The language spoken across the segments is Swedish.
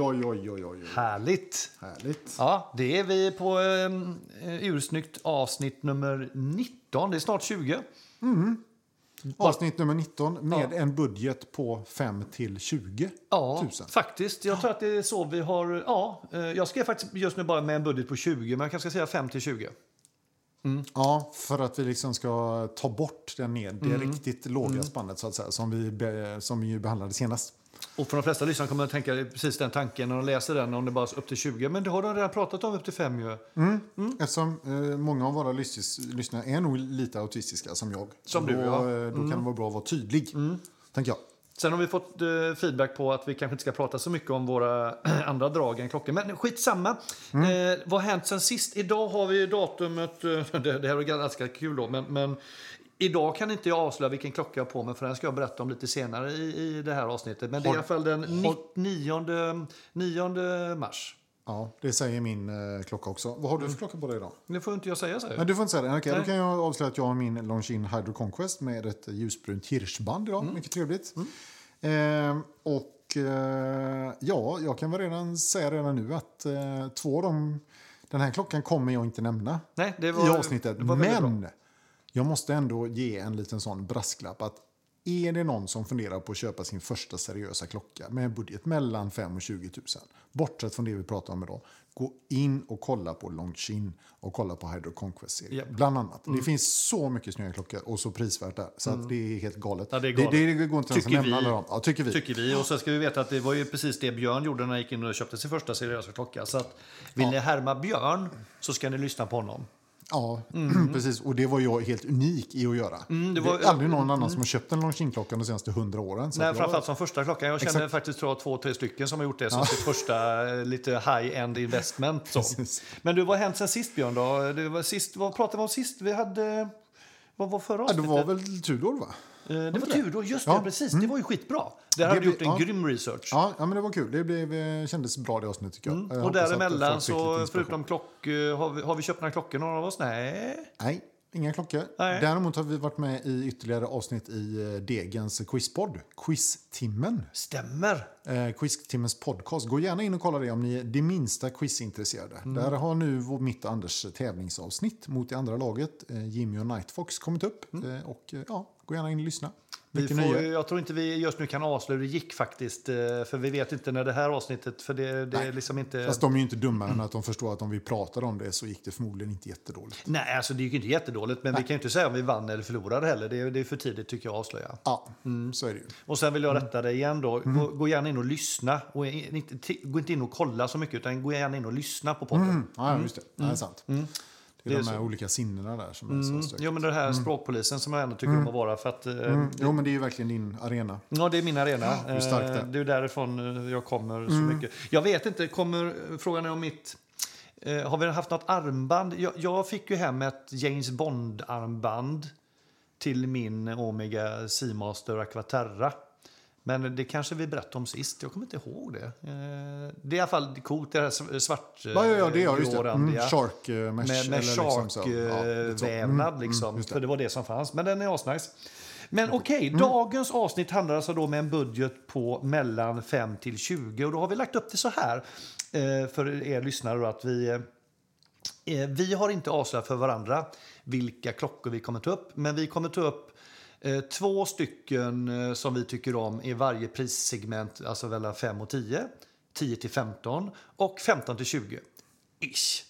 Oj, oj, oj, oj, oj. Härligt! Härligt. Ja, det är vi på eh, ursnyggt avsnitt nummer 19. Det är snart 20. Avsnitt nummer 19 med en budget på 5 till 20 Ja, 000. faktiskt. Jag tror att det är så vi har... Ja, eh, jag skrev faktiskt just nu bara med en budget på 20, men jag kanske ska säga 5 till 20. Ja, för att vi liksom ska ta bort den ner, det Mm. riktigt låga spannet så att säga, som vi, be, som vi behandlade senast. Och för de flesta lyssnare kommer att tänka precis den tanken när de läser den, om det bara är upp till 20. Men det har de redan pratat om upp till 5 ju. Eftersom eh, många av våra lys- lyssnare är nog lite autistiska som jag. Som du, då, ja. Mm. eh, Då kan det vara bra att vara tydlig, tänker jag. Sen har vi fått eh, feedback på att vi kanske inte ska prata så mycket om våra andra drag än klockor. Men skitsamma. Eh, vad har hänt sen sist? Idag har vi datumet... Eh, det, det här är ganska kul då, men, men idag kan inte jag avslöja vilken klocka jag har på mig för den ska jag berätta om lite senare i, i det här avsnittet. Men det är i alla fall den ni- 9, 9 mars. Ja, det säger min eh, klocka också. Vad har du för klocka på dig idag? Det får inte jag säga. Nej, du får inte säga det. Okej, då Nej. kan jag avslöja att jag har min Longines Hydro Conquest med ett ljusbrunt hirschband idag. Mm. Mycket trevligt. Ehm, och eh, ja, jag kan väl redan säga redan nu att eh, två av dem, den här klockan kommer jag inte nämna Nej, det var, i avsnittet. det var väldigt bra. Jag måste ändå ge en liten sån brasklapp att är det någon som funderar på att köpa sin första seriösa klocka med en budget mellan 5 och 20 000, bortsett från det vi pratar om idag, gå in och kolla på Longines och kolla på Hydro Conquest-serien. Mm. Bland annat. Det finns så mycket snygga klockor och så prisvärt där. Så att det är helt galet. Ja, det är galet. Det, det, går inte ens att nämna alla dem. Ja, tycker vi. Tycker vi. Och så ska vi veta att det var ju precis det Björn gjorde när han gick in och köpte sin första seriösa klocka. Så att vill ni härma Björn så ska ni lyssna på honom. Ja, precis. Och det var jag helt unik i att göra. Mm, det det, var- är aldrig någon annan som har köpt en Longines-klocka de senaste hundra åren. Nej, framförallt som första klockan. Jag känner Exakt. faktiskt tror jag, två, tre stycken som har gjort det som sitt första eh, lite high-end investment. Så. Men du, vad har hänt sen sist Björn? Då? Det var sist, vad pratade vi om sist? Vi hade... Vad var förra Ja, det avsnittet? var väl Tudor, va? Eh, det var? Tudor, just Ja. det, precis. Det var ju skitbra. Där hade du gjort en ja. grym research. Ja, ja, men det var kul. Det blev, kändes bra det avsnittet tycker jag. Jag Mm. Och hoppas att däremellan så, förutom klock, eh, har vi, har vi köpt några klockor någon av oss? Nej. Nej, inga klockor. Nej. Däremot har vi varit med i ytterligare avsnitt i eh, Degens quizpodd, Quiztimmen. Stämmer. Eh, Quiztimmens podcast. Gå gärna in och kolla det om ni är det minsta quizintresserade. Mm. Där har nu mitt och Anders tävlingsavsnitt mot det andra laget, eh, Jimmy och Nightfox, kommit upp. Mm. Eh, och ja, gå gärna in och lyssna. Vi får, nöje. jag tror inte vi just nu kan avslöja hur det gick faktiskt. eh, För vi vet inte när det här avsnittet, för det, det är Nej. liksom inte... Fast de är ju inte dummare än att de förstår att om vi pratar om det så gick det förmodligen inte jättedåligt. Nej, alltså det gick inte jättedåligt, men vi kan ju inte säga om vi vann eller förlorade heller. Det är, det är för tidigt tycker jag att avslöja. Ja, så är det ju. Och sen vill jag rätta dig igen då. Mm. Gå, gå gärna in och lyssna. Och inte, gå inte in och kolla så mycket, utan gå gärna in och lyssna på podden. Ja, just det. Det är sant. Det är, Mm. Det är de här så. olika sinnena där som är så stökiga. Jo, men det här språkpolisen som jag ändå tycker om att vara. För att, eh, Mm. Jo, men det är ju verkligen din arena. Ja, det är min arena. hur starkt det är. Eh, det är därifrån eh, jag kommer så Mm. mycket. Jag vet inte, kommer frågan är om mitt... Eh, har vi haft något armband? Jag, jag fick ju hem ett James Bond-armband till min Omega Seamaster Aquaterra. Men det kanske vi berättade om sist. Jag kommer inte ihåg det. Eh, det är i alla fall coolt, det här svart Ja, ja, det är just det. grårandiga. Mm, shark eh, mesh. Med, med eller liksom. Ja, shark-vävnad, Mm, liksom. mm, det. För det var det som fanns. Men den är asnice. Men okej, dagens avsnitt handlar alltså då med en budget på mellan 5 till 20. Och då har vi lagt upp det så här eh, för er lyssnare då, att vi... Eh, vi har inte avslöjat för varandra vilka klockor vi kommer ta upp, men vi kommer ta upp eh, två stycken eh, som vi tycker om i varje prissegment, alltså mellan 5 och 10, 10 till 15 och 15 till 20. Ish.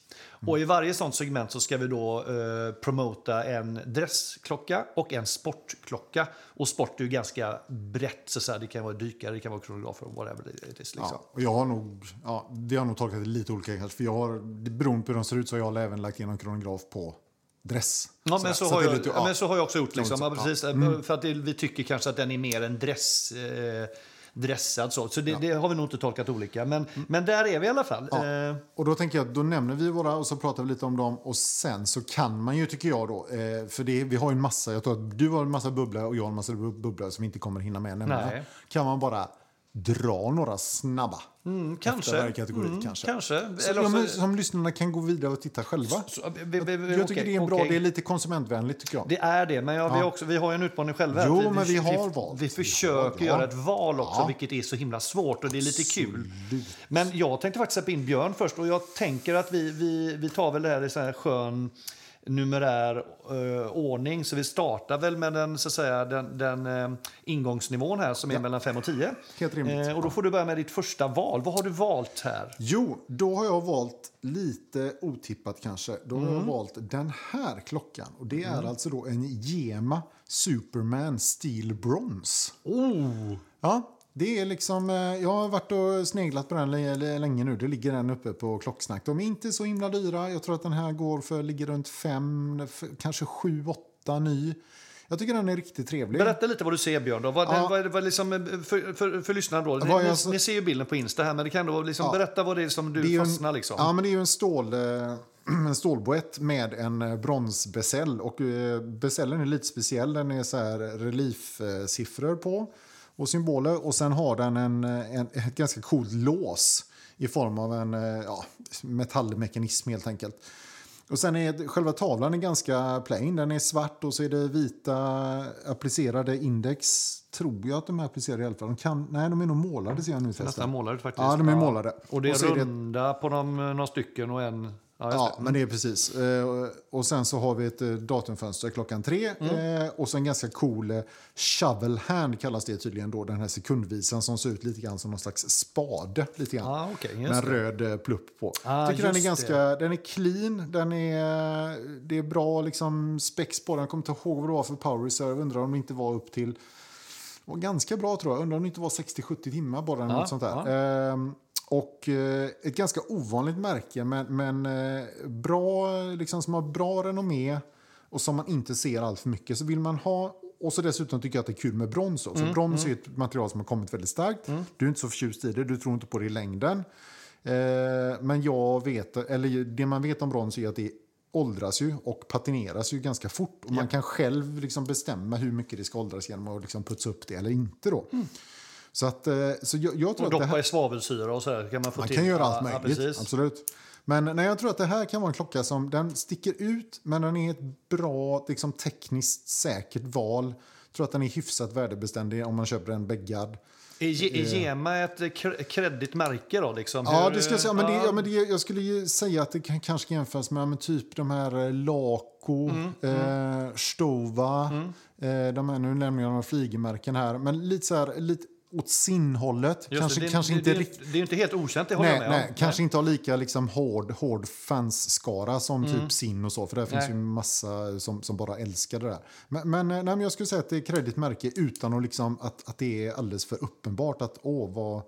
Och i varje sånt segment så ska vi då eh, promota en dressklocka och en sportklocka. Och sport är ju ganska brett, så att säga. det kan vara dykare, det kan vara kronografer, whatever it is. Liksom. Ja, och jag har nog, ja, det har nog tolkat det lite olika. För jag har, beroende på hur de ser ut så har jag även lagt in en kronograf på dress. Ja, men så, har det är jag, lite- ja, men så har jag också gjort. Liksom. så, Ja, ja. precis, För att det, vi tycker kanske att den är mer en dress, eh, dressad. Så, så det, det har vi nog inte tolkat olika. Men, men där är vi i alla fall. Ja. Eh, Och då tänker jag då nämner vi våra och så pratar vi lite om dem och sen så kan man ju tycker jag då, eh, för det, vi har ju en massa, jag tror att du har en massa bubblor och jag har en massa bub- bubblor som vi inte kommer hinna med nämna. Kan man bara dra några snabba. Mm, Efter kanske. varje kategori, kanske. kanske. Så, Eller ja, också- som lyssnarna kan gå vidare och titta själva. så- vi- vi- vi- jag tycker okej, det är bra. okej. Det är lite konsumentvänligt tycker jag. Det är det, men jag, vi, har också, vi har ju en utmaning själva. här. Jo, men vi har valt. Vi Vi försöker ja. göra ett val också, Ja. vilket är så himla svårt och det är lite kul. Men jag tänkte faktiskt släppa in Björn först och jag tänker att vi, vi, vi tar väl det här i så här skön numerär eh, ordning. Så vi startar väl med den, så att säga, den, den eh, ingångsnivån här som är Ja. mellan 5 och 10. Helt rimligt. Eh, och då får du börja med ditt första val. Vad har du valt här? Jo, då har jag valt lite otippat kanske. Då har Mm. jag valt den här klockan. Och det är alltså då en Gema Superman Steel Bronze. Oh! Ja, det är liksom, eh, jag har varit och sneglat på den länge nu. Det ligger den uppe på Klocksnack. De är inte så himla dyra. Jag tror att den här går för, ligger runt fem, f- kanske sju, åtta ny. Jag tycker den är riktigt trevlig. Berätta lite vad du ser, Björn. Då. Vad, Ja. vad, vad liksom, eh, för, för, för lyssnarna då. Ni, jag ni, ser ju bilden på Insta här, men det kan då liksom Ja. berätta vad det är som du är ju en- fastnar. Liksom. Ja, men det är ju en, stål, eh, en stålboett med en bronsbesäll. Och besällen är lite speciell. Den är så här reliefsiffror på och symboler. Och sen har den en, en, ett ganska coolt lås i form av en eh, ja, metallmekanism helt enkelt. Och sen är själva tavlan är ganska plain. Den är svart och så är det vita applicerade index. Tror jag att de är applicerade i alla fall. De kan, nej, de är nog målade ser jag nu Nästan målade faktiskt. Ja, de är målade. Och det är Och är det- runda på de, några stycken och en... Ja, Ja, det. men det är precis. Eh, Och sen så har vi ett eh, datumfönster klockan tre. Mm. Eh, Och så en ganska cool shovel hand kallas det tydligen då. Den här sekundvisan som ser ut lite grann som någon slags spade. Lite grann. Ah, just med en det. röd plupp på. Ah, tycker den är ganska, den är clean, den är, det är bra liksom spex på den. Jag kommer inte ihåg vad det var för power reserve. Undrar om det inte var upp till, var ganska bra tror jag. Undrar om det inte var 60-70 timmar bara. Ja, något sånt där. Ehm, och eh, ett ganska ovanligt märke, men, men eh, bra, liksom, som har bra renommé och som man inte ser allt för mycket. Så vill man ha, och så dessutom tycker jag att det är kul med brons. Så Mm, brons är ett material som har kommit väldigt starkt. Du är inte så förtjust i det, du tror inte på det i längden. Eh, men jag vet, eller det man vet om brons är att det åldras ju och patineras ju ganska fort. Och man kan själv liksom bestämma hur mycket det ska åldras genom att liksom putsa upp det eller inte. Då. Så, att, eh, så jag, jag tror Och att det här... doppa i svavelsyra och så där. Kan man få Man till. kan göra Ja, allt ja, möjligt, precis. absolut. Men nej, jag tror att det här kan vara en klocka som den sticker ut, men den är ett bra, liksom, tekniskt säkert val. Jag tror att den är hyfsat värdebeständig om man köper en bäggad. Är Gema ett kre- kreddigt märke då? Liksom? Ja, det skulle jag säga. Men, det, ja. ja, men det, jag skulle ju säga att det kan, kanske kan jämföras med ja, men typ de här eh, Laco, Mm, eh, Stova. Eh, de här, nu nämner jag några flygemärken här. Men lite så här, lite åt sinnhållet. Kanske, det, det, kanske det, inte det, det är inte helt okänt, det håller Nej, jag med nej, om. kanske inte har lika liksom, hård, hård fansskara som typ Sin och så. För där finns Nej. ju massa som, som bara älskar det där. Men, men, eh, nej, men jag skulle säga att det är kreddigt märke utan att, liksom, att, att det är alldeles för uppenbart att åh, vad,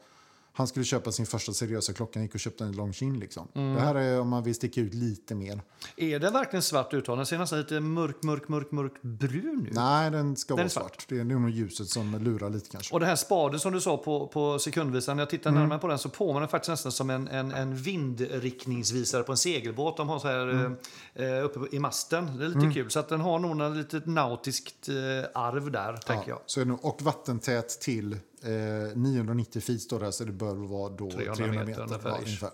han skulle köpa sin första seriösa klocka, han gick och köpte en Longines. Liksom. Mm. Det här är om man vill sticka ut lite mer. Är den verkligen svart uttagen? Den ser nästan lite mörk, mörk, mörk, mörk brun ut. Nej, den ska Den vara svart. svart. Det är nog ljuset som lurar lite kanske. Och den här spaden som du sa på, på sekundvisaren, när jag tittar Mm. närmare på den så påminner den faktiskt nästan som en, en, en vindriktningsvisare på en segelbåt. De har så här Mm. eh, uppe i masten. Det är lite kul. Så att den har nog ett litet nautiskt eh, arv där, tänker jag. Så är det nog, och vattentät till eh, 990 feet står det här, så det bör vara då 300 300, meter meter. ungefär, Ja, ungefär.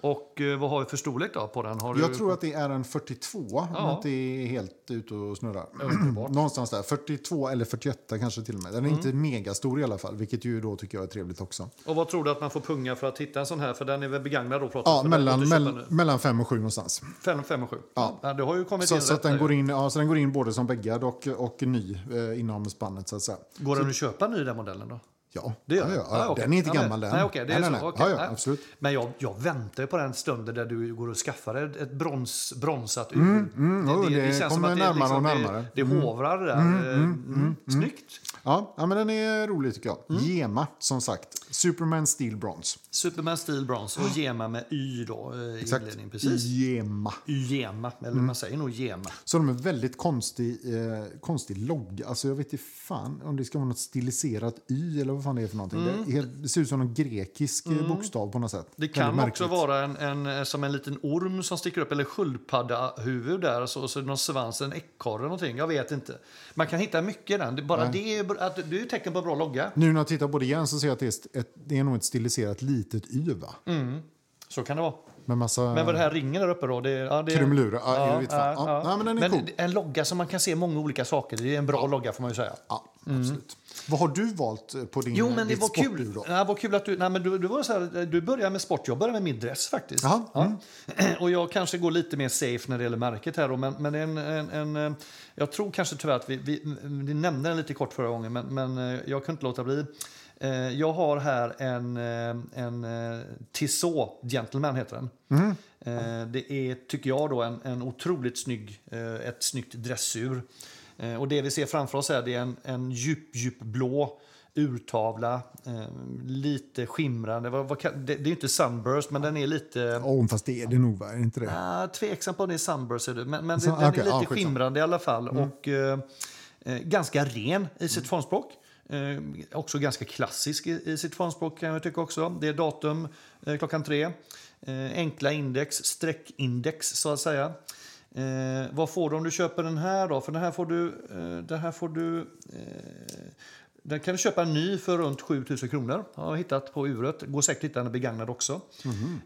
Och eh, vad har vi för storlek då på den? Har du... Jag tror att det är en 42, om Ja. jag inte är helt ute och snurrar. Underbart. Någonstans där, 42 eller 48 kanske till och med. Den är Mm. inte megastor i alla fall, vilket ju då tycker jag är trevligt också. Och vad tror du att man får punga för att hitta en sån här? För den är väl begagnad då? Ja, mellan, mell, mellan 5 och 7 någonstans. Fem, fem och sju. Ja. Ja, det har ju kommit Så, in så, att den nu. går in, ja, så den går in både som bäggad och, och ny eh, inom spannet så att säga. Går den att köpa ny den modellen då? Ja, Det gör ja, den? ja, Ah, ja. okej. Den är inte Ja, gammal den. Nej, det är nej, så. Ja, ja, absolut. Men jag, jag väntar på den stunden där du går och skaffar ett, brons, bronsat ur. mm, jo, det kommer närmare och närmare. Det, det hovrar där. Mm, Snyggt. Ja, ja, men den är rolig tycker jag. Mm. Gema, som sagt. Superman Steel Bronze. Superman Steel Bronze och Gema med Y då eh, i Exakt. inledningen. Precis. Gema. Gema, eller Mm. man säger nog Gema. Så de är väldigt konstig, eh, konstig logga. Alltså jag vet inte fan om det ska vara något stiliserat Y eller vad fan det är för någonting. Det, är det ser ut som en grekisk mm. bokstav på något sätt. Det kan också vara en, en, som en liten orm som sticker upp, eller sköldpaddahuvud där, så, så någon svans, en ekorre någonting. Jag vet inte. Man kan hitta mycket i den. Bara Nej. det att, det är tecken på en bra logga. Nu när jag tittar på det igen så ser jag att det är, ett, det är nog ett stiliserat litet Y, va? Mm. Så kan det vara. Med massa... Men vad det här ringen där uppe då? Det, ja, det Krumlurer, ja, ja, ja, ja. ja. men den är men cool. En logga som man kan se många olika saker. Det är en bra logga får man ju säga. Ja, mm. Vad har du valt på din Jo, men det var kul. Då? Ja, var kul att du, nej, men du, du, var så här, du började med sport, jag började med min dress faktiskt. Aha, ja. mm. Och jag kanske går lite mer safe när det gäller märket här då, men, men en, en, en, jag tror kanske tyvärr att vi, vi, vi nämnde den lite kort förra gången, men, men eh, jag kunde inte låta bli. Eh, jag har här en, eh, en Tissot Gentleman heter den. Mm. Det är, tycker jag, då en, en otroligt snygg, ett snyggt dressur. Och det vi ser framför oss här det är en, en djup, djup blå urtavla, eh, lite skimrande. Vad, vad, det, det, är inte sunburst, men den är lite... Oh, fast det är det nog, va? Är inte det? Ah, tveksam på om det är sunburst, är det. men, men det, den okay, är lite ah, skimrande i alla fall. Mm. Och eh, eh, ganska ren i sitt mm. formspråk. Eh, också ganska klassisk i, i sitt formspråk kan jag tycka också. Det är datum eh, klockan tre. Eh, enkla index, streckindex så att säga. Eh, vad får du om du köper den här då? För den här får du, eh, den här får du eh, den kan du köpa ny för runt 7000 kronor. Jag har hittat på uret. Går säkert att hitta den begagnad också.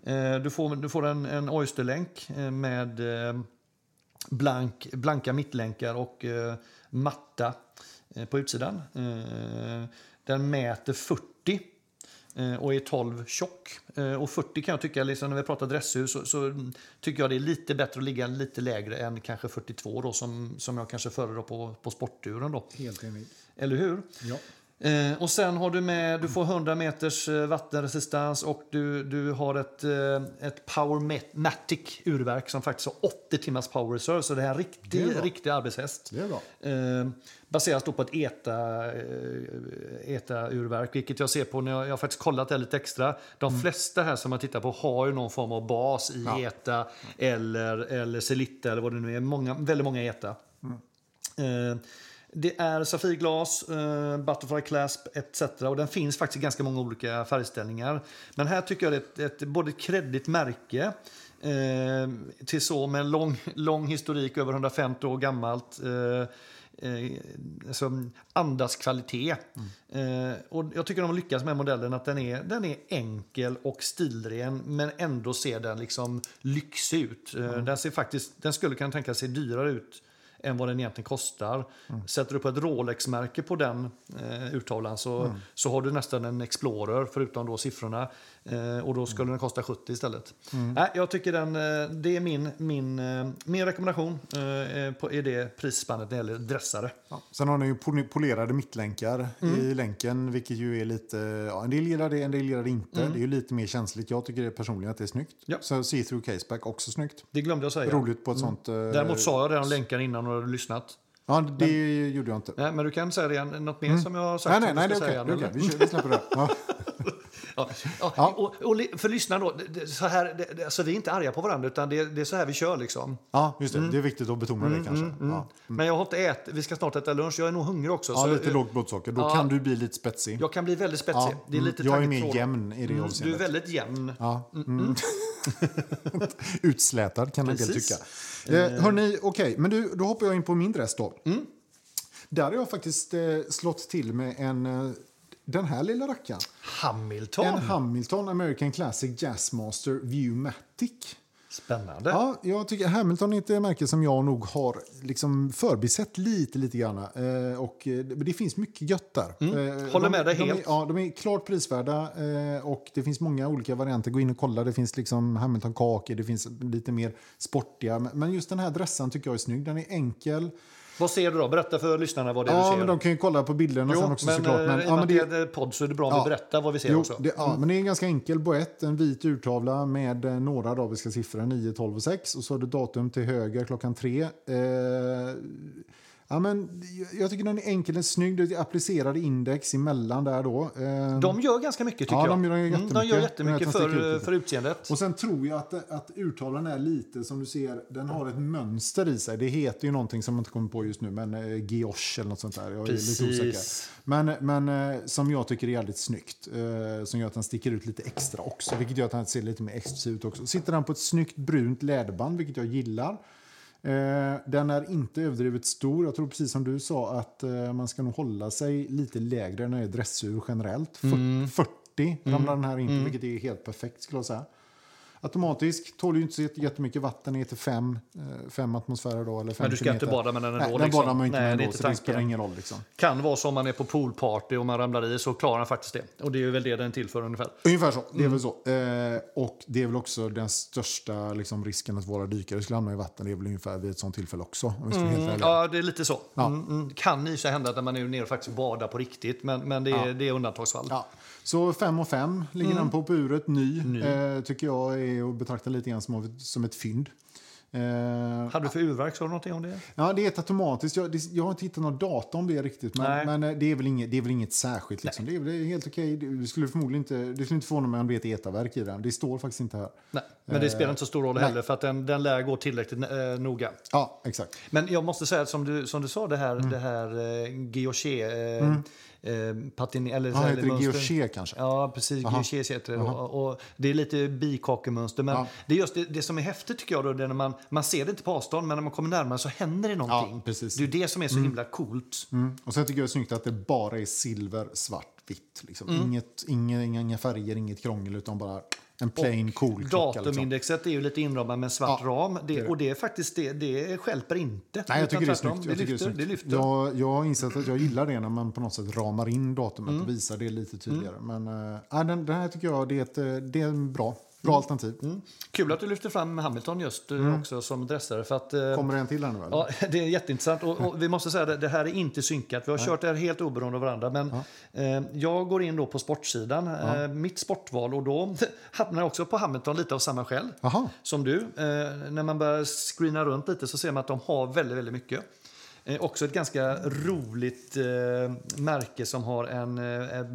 Mm. Du får, du får en, en Oysterlänk med blank, blanka mittlänkar och matta på utsidan. Den mäter 40 och är 12 tjock. Och 40 kan jag tycka, liksom när vi pratar dresshus, så, så, tycker jag det är lite bättre att ligga lite lägre än kanske 42 då, som, som jag kanske föredrar på, på sportturen. Då. Helt enig. Eller hur? Ja. Eh, och sen har du med, du får 100 meters eh, vattenresistans och du, du har ett, eh, ett Powermatic urverk som faktiskt har 80 timmars power reserve. Så det är en riktig, är riktig arbetshäst. Det är bra. Eh, baseras då på ett ETA, eh, ETA-urverk, vilket jag ser på när jag, jag har faktiskt kollat det lite extra. De mm. flesta här som man tittar på har ju någon form av bas i ja. ETA eller, eller Celitta eller vad det nu är. Många, väldigt många ETA. Mm. Eh, det är Safirglas, uh, Butterfly Clasp etc. Och den finns faktiskt i ganska många olika färgställningar. Men här tycker jag det är ett, ett både kreddigt märke uh, till så med en lång, lång historik, över 150 år gammalt. Uh, eh, alltså, andas kvalitet. Mm. Eh, och jag tycker de har lyckats med modellen att den är, den är enkel och stilren men ändå ser den liksom lyxig ut. Mm. den, ser faktiskt, den skulle kunna tänka sig dyrare ut än vad den egentligen kostar. Mm. Sätter du på ett Rolex-märke på den eh, urtavlan så, mm. så har du nästan en Explorer förutom då siffrorna. Eh, och då skulle mm. den kosta 70 istället. Mm. Äh, jag tycker den, eh, det är min, min, eh, min rekommendation på, i det prisspannet när det gäller dressare. Ja. Sen har ni ju polerade mittlänkar mm. i länken, vilket ju är lite... Ja, en del gillar det, en del gillar det inte. Mm. Det är ju lite mer känsligt. Jag tycker personligen att det är snyggt. Ja. Så see-through caseback också snyggt. Det glömde jag säga. Roligt på ett mm. sånt... Däremot sa jag det om länkar innan och hade lyssnat. Ja, det men, gjorde jag inte. Nej, men du kan säga det, något mer mm. som jag har sagt? Nej, nej, nej det är okej. Okay. Okay. Vi, vi släpper det. Ja. Ja, ja. Och, och, för lyssnarna då, det, så här, det, alltså vi är inte arga på varandra utan det, det är så här vi kör liksom. Ja, just det. Mm. Det är viktigt att betona det mm, kanske. Mm, mm. Ja. Men jag har inte ätit, vi ska snart äta lunch, jag är nog hungrig också. Ja, så, lite lågt blodsocker. Då kan du bli lite spetsig. Jag kan bli väldigt spetsig. Det är lite jag är mer jämn i det mm, Du är väldigt jämn. Ja. Utslätad kan man tycka. Eh, hörni, okej, okay. men du, då hoppar jag in på min dress då. Där har jag faktiskt eh, slått till med en eh, den här lilla rackaren. Hamilton? En Hamilton American Classic Jazzmaster Viewmatic. Spännande. Ja, jag tycker Hamilton är ett märke som jag nog har liksom förbisett lite, lite grann. Eh, och eh, det finns mycket gött där. Mm. Eh, Håller med dig de, helt. De är, ja, de är klart prisvärda eh, och det finns många olika varianter. Gå in och kolla. Det finns liksom Hamilton-kakor, det finns lite mer sportiga. Men just den här dressen tycker jag är snygg. Den är enkel. Vad ser du då? Berätta för lyssnarna vad det är ja, du ser. Men de kan ju kolla på bilderna jo, sen också men, såklart. Men, ja, men det är podd så är det bra ja, vi berättar vad vi ser jo, också. Det, ja, mm. men det är en ganska enkel boett. En vit urtavla med eh, några arabiska siffror, 9, 12 och 6. Och så har du datum till höger klockan 3. Eh, Ja, men jag- tycker den är enkel, den är snygg. Det är applicerade index emellan där då. Eh, De gör ganska mycket tycker Ja, jag. de gör Mm, de gör jättemycket för, för utseendet. Och sen tror jag att, att urtavlan är lite, som du ser, den har ett mönster i sig. Det heter ju någonting som jag inte kommer på just nu, men eh, eller något sånt där. Jag är lite osäker. Precis. Men, men eh, som jag tycker är jävligt snyggt. Eh, som gör att den sticker ut lite extra också. Vilket gör att den ser lite mer exklusiv ut också. Sitter den på ett snyggt brunt läderband, vilket jag gillar. Eh, den är inte överdrivet stor. Jag tror precis som du sa att eh, man ska nog hålla sig lite lägre när det är dressur generellt. Fyr- 40 ramlar den här in på, vilket är helt perfekt skulle jag säga. Automatisk, tål ju inte så jätte- jättemycket vatten ner till 5 fem atmosfärer då, eller fem Men du ska inte kilometer. bada med den Nej, ändå, den liksom. badar man ju inte Nej, med ändå, inte så det spelar ingen roll. Liksom. Kan vara så om man är på poolparty och man ramlar i så klarar den faktiskt det. Och det är väl det den är till för ungefär. Ungefär så. Det är Mm. väl så. Eh, och det är väl också den största liksom, risken att våra dykare skulle hamna i vatten. Det är väl ungefär vid ett sånt tillfälle också. Om vi ska vara helt ärliga. Ja, det är lite så. Mm, mm. Kan i sig hända att man är nere och faktiskt badar på riktigt, men, men det, är, det är undantagsfall. Ja. Så 5 och 5 ligger Mm. den på på uret. Ny, Eh, tycker jag är att betrakta lite grann som, som ett fynd. Eh, Hade du för urverk? Sa du någonting om det? ja, det är ett automatiskt. Jag, det, jag har inte hittat någon data om det riktigt. Men, men eh, det, är väl inget, det är väl inget särskilt. Liksom. Det är väl helt okej. Det skulle förmodligen inte, det skulle inte förvåna mig om det är ett etaverk i den. Det står faktiskt inte här. Nej, men det spelar inte så stor roll nej. heller för att den, den lär gå tillräckligt eh, noga. Ja, exakt. Men jag måste säga att som du, som du sa, det här, Mm. det här eh, guilloché, eh, eh, eller, här, heter det guilloché kanske? Ja, precis. Aha. Guilloché heter det. Och, och det är lite bikakemönster. Men Ja. det är just det, det som är häftigt tycker jag. Då, det är när man, man ser det inte på avstånd, men när man kommer närmare så händer det någonting. Ja, precis. Det är det som är så himla coolt. Mm. Och sen tycker jag det är snyggt att det bara är silver, svart, vitt. Liksom. Mm. Inget, inga, inga, inga färger, inget krångel, utan bara en plain cool klocka. Liksom. Datumindexet är ju lite inramat med en svart Ja, ram. det Det, det. och det är faktiskt det, det stjälper inte. Nej, jag tycker det är snyggt. Jag lyfter. det är snyggt. Jag, jag har insett att jag gillar det när man på något sätt ramar in datumet Mm. och visar det lite tydligare. Men äh, den, den här tycker jag det är, ett, eh, det är en bra, bra alternativ. Mm. Kul att du lyfter fram Hamilton just eh, också som dressare. För att, eh, Kommer det en till här nu? Eller? Ja, det är jätteintressant. Och, och vi måste säga att det här är inte synkat. Vi har kört det här helt oberoende av varandra. Men eh, jag går in då på sportsidan, eh, mitt sportval. Och då hamnar jag också på Hamilton lite av samma skäl Jaha. som du. Eh, när man börjar screena runt lite så ser man att de har väldigt, väldigt mycket. Eh, också ett ganska roligt eh, märke som har en, eh,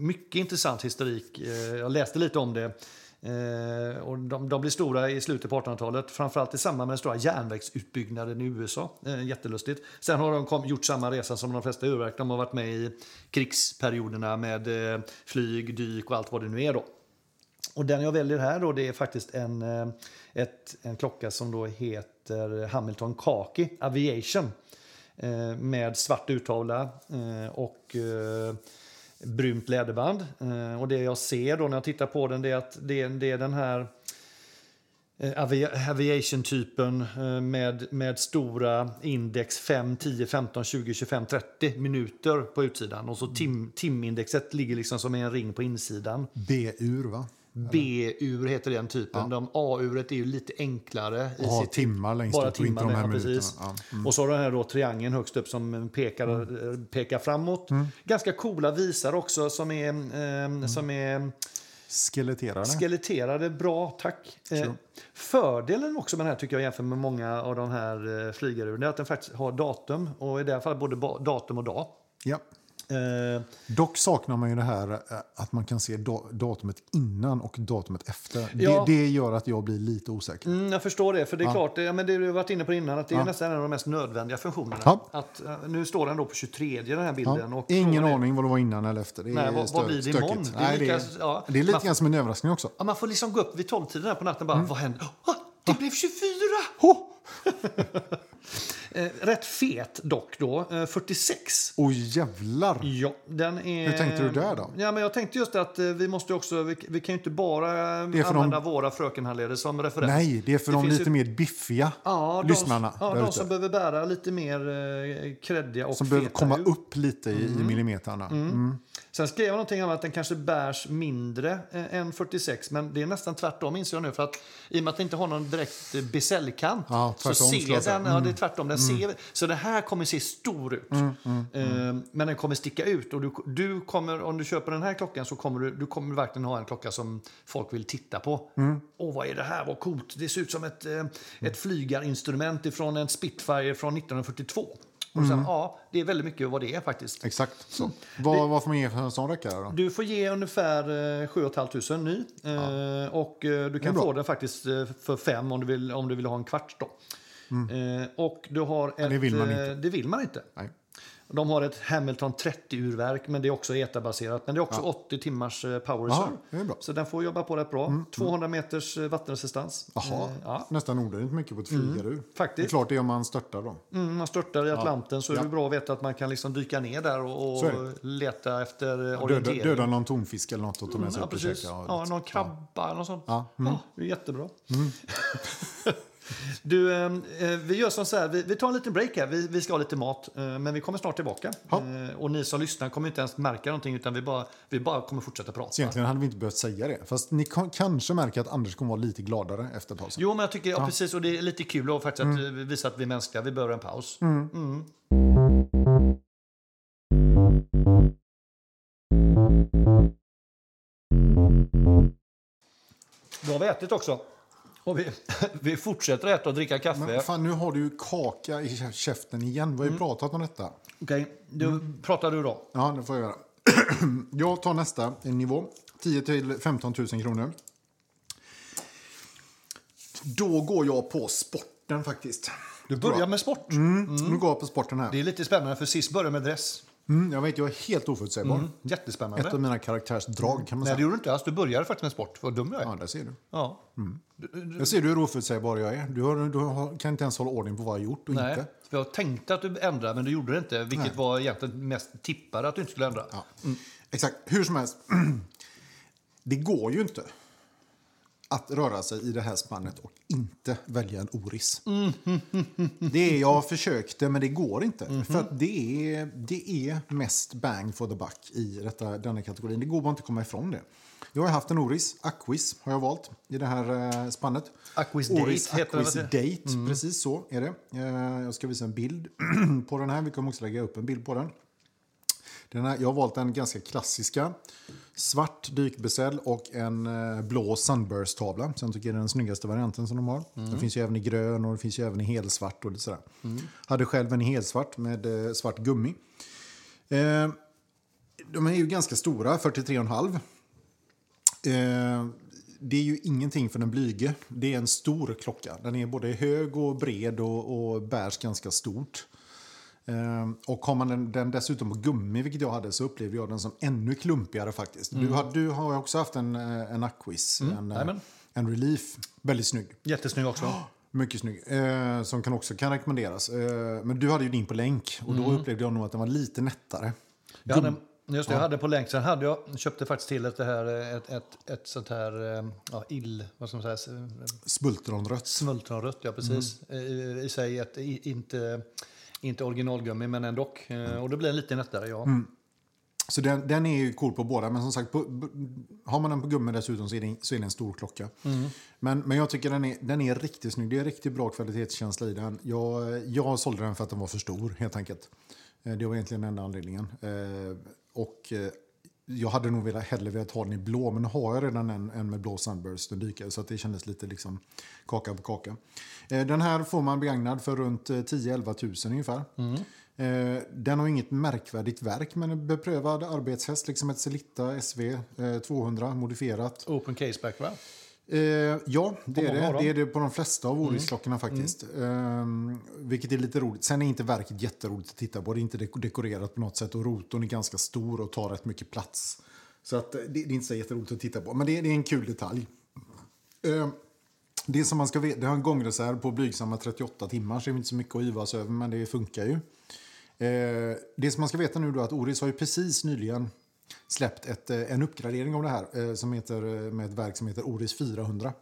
mycket intressant historik. Jag läste lite om det. Eh, och de, de blir stora i slutet på 1800-talet, framförallt i samband med den stora järnvägsutbyggnaden i USA. Eh, jättelustigt. Sen har de kom, gjort samma resa som de flesta urverk. De har varit med i krigsperioderna med eh, flyg, dyk och allt vad det nu är. Då. Och den jag väljer här då, det är faktiskt en, eh, ett, en klocka som då heter Hamilton Kaki, Aviation. Eh, med svart urtavla eh, och eh, brunt läderband. Eh, och det jag ser då när jag tittar på den det är att det, är- det är den här eh, avi- aviation-typen eh, med, med stora index 5, 10, 15, 20, 25, 30 minuter på utsidan. Och så tim, timindexet ligger liksom som en ring på insidan. B-ur, va? B-ur heter den typen. De A-uret är ju lite enklare. I ha sitt- timmar längst bara upp och inte de timmar, här ja, precis. Ja. Mm. Och så har den här då triangeln högst upp som pekar, eh, pekar framåt. Ganska coola visar också som är, Mm. eh, som är Skeletterade. skeletterade. Bra, tack. Eh, fördelen också med den här tycker jag jämfört med många av de här eh, flygaruren är att den faktiskt har datum. Och i det här fallet både datum och dag. ja. Eh, Dock saknar man ju det här eh, att man kan se da- datumet innan och datumet efter. Ja. Det, det gör att jag blir lite osäker. Mm, jag förstår det, för det är Ja. klart, det, ja, men det har varit inne på innan, att det är Ja. nästan en av de mest nödvändiga funktionerna. Att, eh, nu står den då på 23 den här bilden. Och Ingen är- aning vad det var innan eller efter. Det är, Nej, vad- vad blir det stökigt. imorgon? Det är Nej, det, lika- är, ja. det är lite grann som en överraskning också. Man får liksom gå upp vid 12-tiden här på natten och bara, vad hände? Ah, det blev 24! Ho! Eh, rätt fet dock då, eh, 46. Oj jävlar! Ja, den är... Hur tänkte du där då? Ja, men jag tänkte just att eh, vi måste också, vi, vi kan ju inte bara eh, använda de- våra frökenhandledare som referens. Nej, det är för Det de lite ju- mer biffiga Ja, de, lyssnarna ja, de som behöver bära lite mer eh, kreddiga och Som behöver feta komma ut. upp lite i, i millimeterna. Mm. Sen skrev jag någonting om att den kanske bärs mindre eh, än 46, men det är nästan tvärtom inser jag nu. För att i och med att den inte har någon direkt eh, bezelkant Ja, så ser säga. Mm. den, ja det är tvärtom, den ser, så den här kommer se stor ut. Eh, Men den kommer sticka ut och du, du kommer, om du köper den här klockan så kommer du, du kommer verkligen ha en klocka som folk vill titta på. Mm. Åh, vad är det här? Vad coolt! Det ser ut som ett, eh, ett flygarinstrument från en Spitfire från 1942. Och sen, ja, det är väldigt mycket vad det är faktiskt. Exakt så. Vad, vad får man ge för en sån rackare då? Du får ge ungefär eh, 7 500 ny. Eh, och eh, du kan få den faktiskt eh, för 5 om du vill, om du vill ha en kvart. Då. Eh, och du har ett, Mm. det vill man eh, inte. Det vill man inte. Nej. De har ett Hamilton 30-urverk, men det är också etabaserat. Men det är också 80 timmars eh, power reserve. det. Mm, Så den får jobba på rätt bra. 200 meters eh, vattenresistans. Jaha, Eh, ja. nästan onödigt mycket på ett flygare. Det faktiskt. är klart det är om man störtar då. Mm, man störtar i Atlanten så är Ja. det bra att veta att man kan liksom dyka ner där och, och leta efter eh, Döda, orientering. döda någon tonfisk eller något och ta med sig Ja, upp och käka. Ja, någon krabba eller något sånt. Ja, mm. Ja, det är jättebra. du, eh, eh, vi gör som så här, vi, vi tar en liten break här. Vi, vi ska ha lite mat, eh, men vi kommer snart tillbaka. Ja. Eh, och ni som lyssnar kommer inte ens märka någonting, utan vi bara, vi bara kommer fortsätta prata. Så egentligen hade vi inte behövt säga det. Fast ni kan, kanske märker att Anders kommer vara lite gladare efter pausen. Jo, men jag tycker, ja, precis, och det är lite kul att faktiskt att eh, visa att vi är mänskliga. Vi behöver en paus. Mm. Då har vi ätit också. Och vi, vi fortsätter äta och dricka kaffe. Men fan, nu har du ju kaka i kä- käften igen. Vi har ju Mm. pratat om detta. Okej, du, pratar du då? Ja, det får jag göra. jag tar nästa nivå. 10 till 15 000 kronor. Då går jag på sporten faktiskt. Du börjar med sport. Mm. Nu går jag på sporten här. Det är lite spännande, för sist började med dress. Mm, jag vet, jag är helt oförutsägbar. Jättespännande. Ett av mina karaktärsdrag kan man Nej, säga. det gjorde du inte alls. Du började faktiskt med sport. Vad dum jag är. Ja, där ser du. Ja. Jag ser du hur oförutsägbar jag är. Du, har, du har, kan inte ens hålla ordning på vad jag har gjort och Nej, inte. jag tänkte att du ändrade, men du gjorde det inte. Vilket var egentligen mest tippade att du inte skulle ändra. Ja. Exakt, hur som helst. Det går ju inte att röra sig i det här spannet och inte välja en oris. Det är, jag försökte, men det går inte. För att det är, det är mest bang for the buck i detta, denna kategorin. Det går bara inte att komma ifrån det. Jag har haft en oris, Aquis har jag valt i det här eh, spannet. Aquis Date Oris heter den, Aquis vet du? Date, precis så är det. Eh, Jag ska visa en bild på den här. Vi kommer också lägga upp en bild på den. Den här, jag har valt den ganska klassiska. Svart dykbesäll och en eh, blå Sunburst-tavla. Sen tycker jag det är den snyggaste varianten som de har. Den finns ju även i grön och det finns ju även i helsvart. Och lite sådär. Hade själv en helsvart med eh, svart gummi. Eh, de är ju ganska stora, 43,5. Eh, det är ju ingenting för den blyge. Det är en stor klocka. Den är både hög och bred och, och bärs ganska stort. Eh, och har man den, dessutom på gummi, vilket jag hade, så upplevde jag den som ännu klumpigare faktiskt. Du, har, du har också haft en, eh, en Aquis, en, eh, en Relief. Väldigt snygg. Jättesnygg också. Mycket snygg. Eh, som kan också kan rekommenderas. Eh, men du hade ju din på länk och då upplevde jag nog att den var lite nättare. Jag hade, just det, jag hade på länk. Sen hade jag, köpte faktiskt till ett, det här, ett, ett, ett sånt här eh, ja, ill, vad ska man säga, Smultronrött. smultronrött, ja precis. I, I sig ett, inte, inte originalgummi, men ändå. Eh, Och det blir en lite nättare, ja. Så den, den är ju cool på båda, men som sagt, på, har man den på gummi dessutom så är det, så är det en stor klocka. Men, men jag tycker den är, den är riktigt snygg. Det är riktigt bra kvalitetskänsla i den. Jag, jag sålde den för att den var för stor, helt enkelt. Eh, Det var egentligen den enda anledningen. Eh, Och jag hade nog velat, hellre velat ha den i blå, men nu har jag redan en, en med blå Sunburst, en dykare, så att det kändes lite liksom kaka på kaka. Eh, Den här får man begagnad för runt eh, 10-11 000 ungefär. Eh, Den har inget märkvärdigt verk, men en beprövad arbetshäst, liksom ett Celitta SV eh, 200 modifierat. Open caseback, va? Eh, ja, det är det. det är det på de flesta av Oris-klockorna faktiskt. Ehm, vilket är lite roligt. Sen är inte verket jätteroligt att titta på. Det är inte dek- dekorerat på något sätt och rotorn är ganska stor och tar rätt mycket plats. Så att, eh, det, det är inte så jätteroligt att titta på. Men det, är- det är en kul detalj. Ehm, det som man ska veta, det har en gångreserv på blygsamma 38 timmar, så det är inte så mycket att yvas över, men det funkar ju. Eh, det som man ska veta nu då är att Oris har ju precis nyligen släppt ett, eh, en uppgradering av det här eh, som heter, eh, med ett verk som heter Oris 400.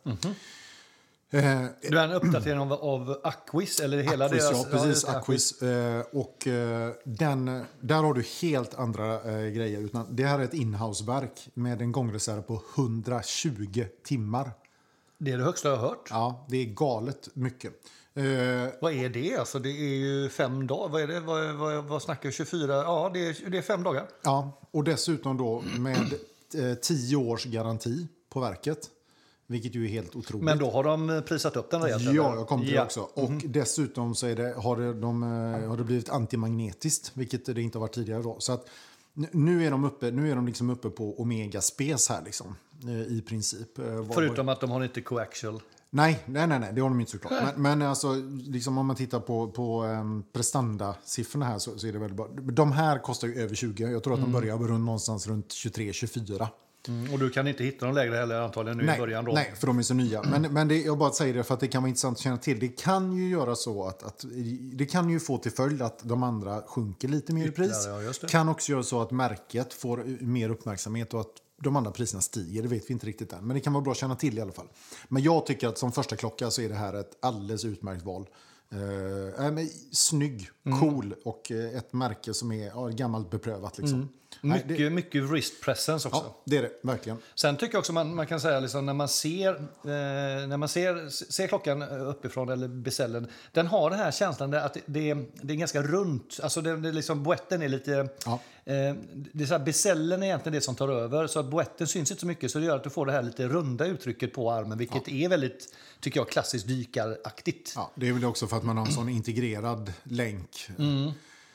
Eh, Du är en uppdatering av, av Aquis, eller hela Aquis, deras... ja, precis. det, Aquis. Eh, och eh, den, där har du helt andra grejer. Utan det här är ett inhouseverk med en gångreserv på 120 timmar. Det är det högsta jag har hört. Ja, det är galet mycket. Eh, Vad är det? Alltså, det är ju fem dagar. Vad är det? Vad, vad, vad snackar vi? 24? Ja, det är, det är fem dagar. Ja, och dessutom då med eh, 10 års garanti på verket. Vilket ju är helt otroligt. Men då har de prisat upp den rejält? Ja, jag kom till ja. det också. Och dessutom så det, har, det, de, eh, har det blivit antimagnetiskt, vilket det inte har varit tidigare. Då. Så att, nu är de uppe, nu är de liksom uppe på Omega Spes här, liksom, eh, i princip. Eh, Förutom att de har inte coaxial. Nej, nej, nej, nej, det har de inte såklart. Men, men alltså, liksom om man tittar på, på um, prestandasiffrorna här så, så är det väldigt bra. De här kostar ju över 20. Jag tror att de börjar runt, någonstans runt 23-24. Mm, och du kan inte hitta dem lägre heller antagligen nu Nej, i början då? nej, för de är så nya. Men, men det, jag bara säger det för att det kan vara intressant att känna till. Det kan ju göra så att, att det kan ju få till följd att de andra sjunker lite mer i pris. Ja. Kan också göra så att märket får mer uppmärksamhet och att de andra priserna stiger. Det vet vi inte riktigt än. Men det kan vara bra att känna till i alla fall. Men jag tycker att som första klocka så är det här ett alldeles utmärkt val. Uh, äh, snygg, Mm. cool och eh, ett märke som är ja, gammalt beprövat. Liksom. Nej, Mycket, det, mycket wrist presence också. ja, det är det, verkligen. Sen tycker jag också man, man kan säga liksom, när man ser, eh, när man ser, ser klockan uppifrån eller besällen, den har den här känslan att det, det, är, det är ganska runt. Alltså det, det är liksom, boetten är lite... Ja. Eh, det är så här, besällen är egentligen det som tar över, så att boetten syns inte så mycket så det gör att du får det här lite runda uttrycket på armen, vilket är väldigt, tycker jag, klassiskt dykaraktigt. Ja, det är väl också för att man har en sån integrerad länk.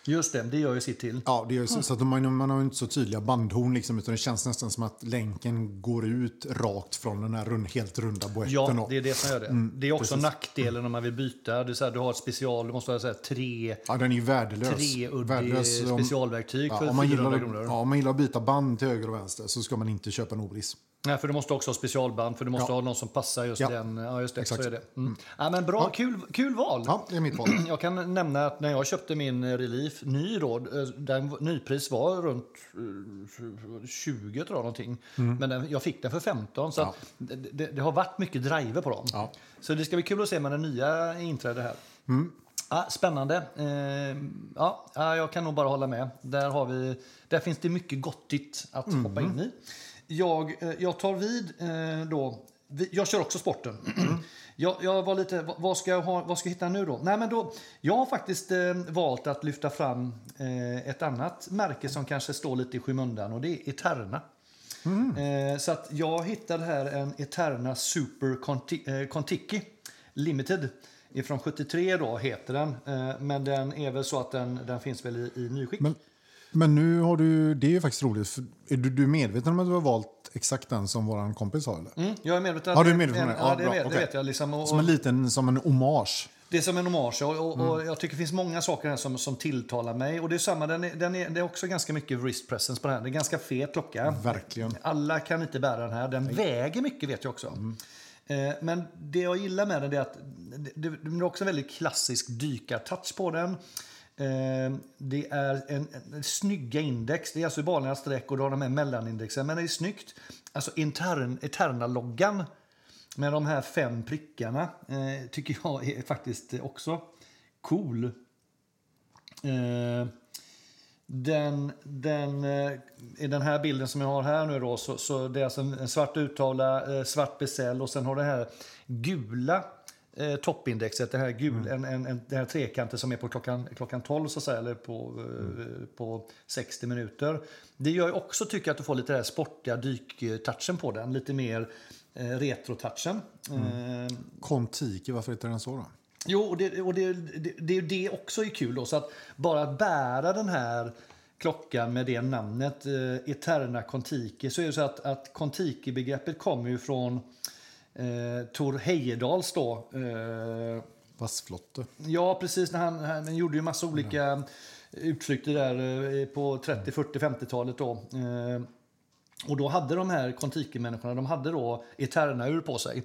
Just det, det gör ju sitt till. Ja, det ju så, så att man, man har ju inte så tydliga bandhorn liksom, utan det känns nästan som att länken går ut rakt från den här rund, helt runda boetten. Ja, det är det som gör det. det är också precis. nackdelen om man vill byta. Det är så här, du har ett special, du måste ha så här, tre, ja, den är ju värdelös. treuddig Värdelös om- specialverktyg Ja, för om, man 400 gillar, kronor. ja, om man gillar att byta band till höger och vänster så ska man inte köpa en Obris. Nej, för du måste också ha specialband, för du måste Ja. ha någon som passar just Ja. den. Ja, just det. Exakt. Så är det. Mm. Ja, men bra, kul, kul val. Ja, det är mitt val. Jag kan nämna att när jag köpte min eh, Relief ny då, eh, den nypris var runt eh, 20 tror jag någonting. Men den, jag fick den för 15 så att det, det, har varit mycket driver på dem. Ja. Så det ska bli kul att se med den nya inträde här. Ja, spännande. Eh, ja, ja, jag kan nog bara hålla med. Där, har vi, där finns det mycket gottigt att hoppa in i. Jag, eh, jag tar vid eh, då. Jag kör också sporten. Jag, jag var lite, vad- ska jag, ha, vad ska jag hitta nu då? Nej, men då? Jag har faktiskt eh, valt att lyfta fram ett annat märke som kanske står lite i skymundan och det är Eterna. Eh, så att jag hittade här en Eterna Super Conti, Contiki Limited. Ifrån 73 då heter den. Men den är väl så att den, den finns väl i, i nyskick. Men, men nu har du, det är ju faktiskt roligt. Är du, du medveten om att du har valt exakt den som vår kompis har? Eller? Mm, jag är medveten. Ja, du är medveten om det? Ja, det, bra, det vet jag. Liksom, och, Som en liten, som en hommage. Det är som en hommage och, och, Mm. och jag tycker det finns många saker här som, som tilltalar mig. Och det är samma, den är, den är, det är också ganska mycket wrist presence på den här. Det är en ganska fet klocka. Verkligen. Alla kan inte bära den här. Den väger mycket vet jag också. Mm. Eh, men det jag gillar med den är att det är också en väldigt klassisk dykartouch på den. Ehm, det är en, en snygga index. Det är alltså vanliga streck och då har de här mellanindexen. Men det är snyggt. Alltså intern, Eterna-loggan med de här fem prickarna eh, tycker jag är faktiskt också cool. Eh, den, den, eh, I den här bilden som jag har här nu då, så, så det är alltså en, en svart uttavla, eh, svart besäll och sen har det här gula eh, toppindexet, det här, gul, en, en, en, den här trekanten som är på klockan, klockan 12 så säga, eller på, eh, på 60 minuter. Det gör ju också tycker jag att du får lite den här sportiga dyktouchen på den, lite mer eh, retro-touchen. Eh, Kontiki, varför heter den så då? Jo, och det, och det, det, det, det också är kul. Då, så att bara att bära den här klockan med det namnet, eh, Eterna Contiki, så är det så att, att Contiki-begreppet kommer ju från eh, Tor Heyerdahls då. Eh, Vassflotte. ja, precis. När han, han gjorde ju massa olika utflykter där eh, på 30, 40, 50-talet då. Eh, och då hade de här Kontiki-människorna, de hade då Eterna-ur på sig.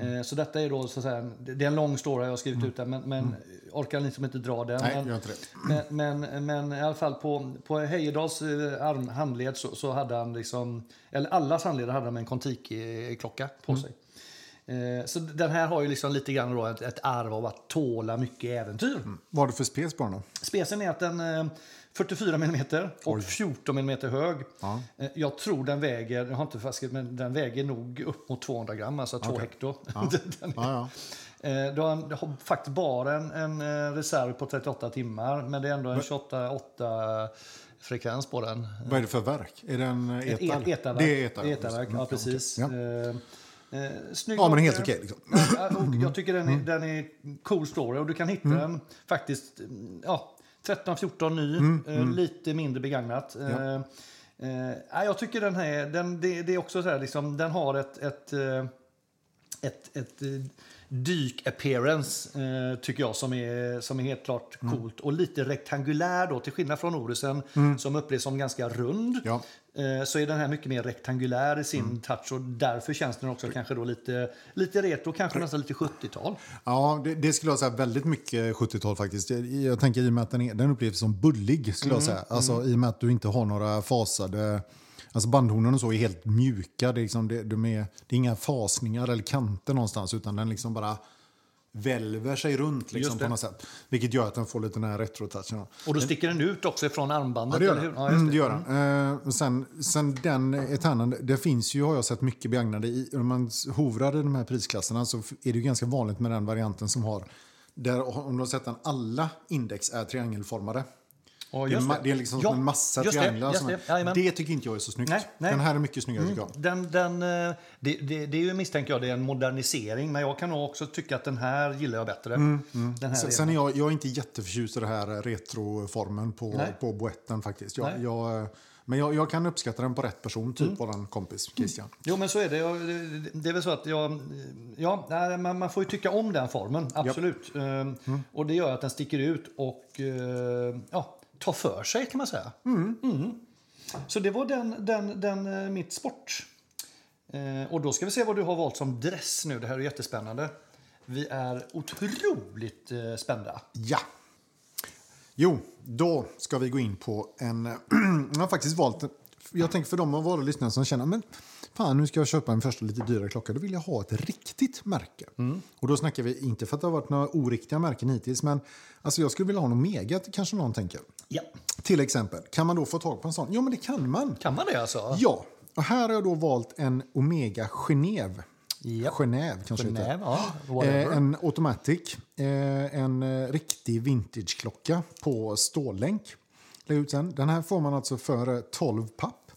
Eh, Så detta är då så att säga, det är en lång story jag har skrivit ut där, men, men orkar liksom inte dra den. Nej, men, inte men, men, men i alla fall på, på Heyerdahls eh, arm, handled så, så hade han liksom, eller allas handleder hade de en Kontiki-klocka på sig. Eh, Så den här har ju liksom lite grann då ett, ett arv av att tåla mycket äventyr. Vad har du för spes på den då? Specen är att den eh, 44 mm och 14 mm hög. Ja. Eh, Jag tror den väger, jag har inte faskat, men den väger nog upp mot 200 gram, alltså 2 hekto. Den är- Ja, ja. Eh, Du har, en- du har faktiskt bara en, en reserv på 38 timmar, men det är ändå en 28-8 frekvens på den. Vad är det för verk? Är det en Ett etar? et- etarverk. Det är etar. Etarverk, ja Okej, precis. okej. Ja. Eh, Eh, snygg Ja, men helt okej. liksom. Ja, jag tycker den är, den är cool story och du kan hitta den faktiskt mm, ja, 13-14 ny, eh, lite mindre begagnat. Eh, eh, ja, jag tycker den här, den, det, det är också så här, liksom, den har ett, ett, eh, ett, ett eh, dyk-appearance, eh, tycker jag, som är, som är helt klart coolt. Och lite rektangulär då, till skillnad från Orisen som upplevs som ganska rund. Ja. Eh, så är den här mycket mer rektangulär i sin Mm. touch och därför känns den också kanske då lite, lite retro, kanske nästan lite 70-tal. Ja, det, det skulle jag säga väldigt mycket 70-tal faktiskt. Jag, jag tänker i och med att den, är, den upplevs som bullig skulle jag säga. Alltså i och med att du inte har några fasade... Alltså bandhornen och så är helt mjuka. Det är, liksom, det, de är, det är inga fasningar eller kanter någonstans utan den liksom bara välver sig runt liksom, på något sätt. Vilket gör att den får lite den här retro-touchen. Och då sticker den ut också från armbandet, Ja, det gör eller hur? den. Ja, Mm, det. det gör den. Eh, sen, sen den eternan, det finns ju, har jag sett mycket begagnade i. Om man hovrar i de här prisklasserna så är det ju ganska vanligt med den varianten som har, där, om du har sett den, alla index är triangelformade. Ja, Det är, det är liksom som en massa det, trianglar. det. Jajamän. det tycker inte jag är så snyggt. Nej, nej. Den här är mycket snyggare tycker jag. Den, den, eh, det, det, är ju misstänker jag det är en modernisering, men jag kan nog också tycka att den här gillar jag bättre. Den här Sen, sen är jag, jag är inte jätteförtjust i den här retroformen på, Nej. på boetten faktiskt. Jag, jag, men jag, jag kan uppskatta den på rätt person, typ våran kompis Christian. Jo, men så är det. Det. Är väl så att jag... Ja, man, man får ju tycka om den formen, absolut. Ehm, Och det gör att den sticker ut och eh, ja, tar för sig, kan man säga. Mm. Så det var den, den, den eh, mitt sport. Eh, Och då ska vi se vad du har valt som dress nu. Det här är jättespännande. Vi är otroligt eh, spända. Ja. Jo, då ska vi gå in på en... jag har faktiskt valt... Jag tänker för de av våra lyssnare som känner men fan nu ska jag köpa en första lite dyrare klocka. Då vill jag ha ett riktigt märke. Och då snackar vi inte för att det har varit några oriktiga märken hittills. Men alltså jag skulle vilja ha en Omega kanske någon tänker. Ja. Till exempel, kan man då få tag på en sån? Ja men det kan man. Kan man det alltså? Ja, och här har jag då valt en Omega Genève. Ja. Genève kanske. Nej, ja. Eh, en automatic, eh, en eh, riktig vintageklocka på stållänk. Den här får man alltså för eh, 12 papp.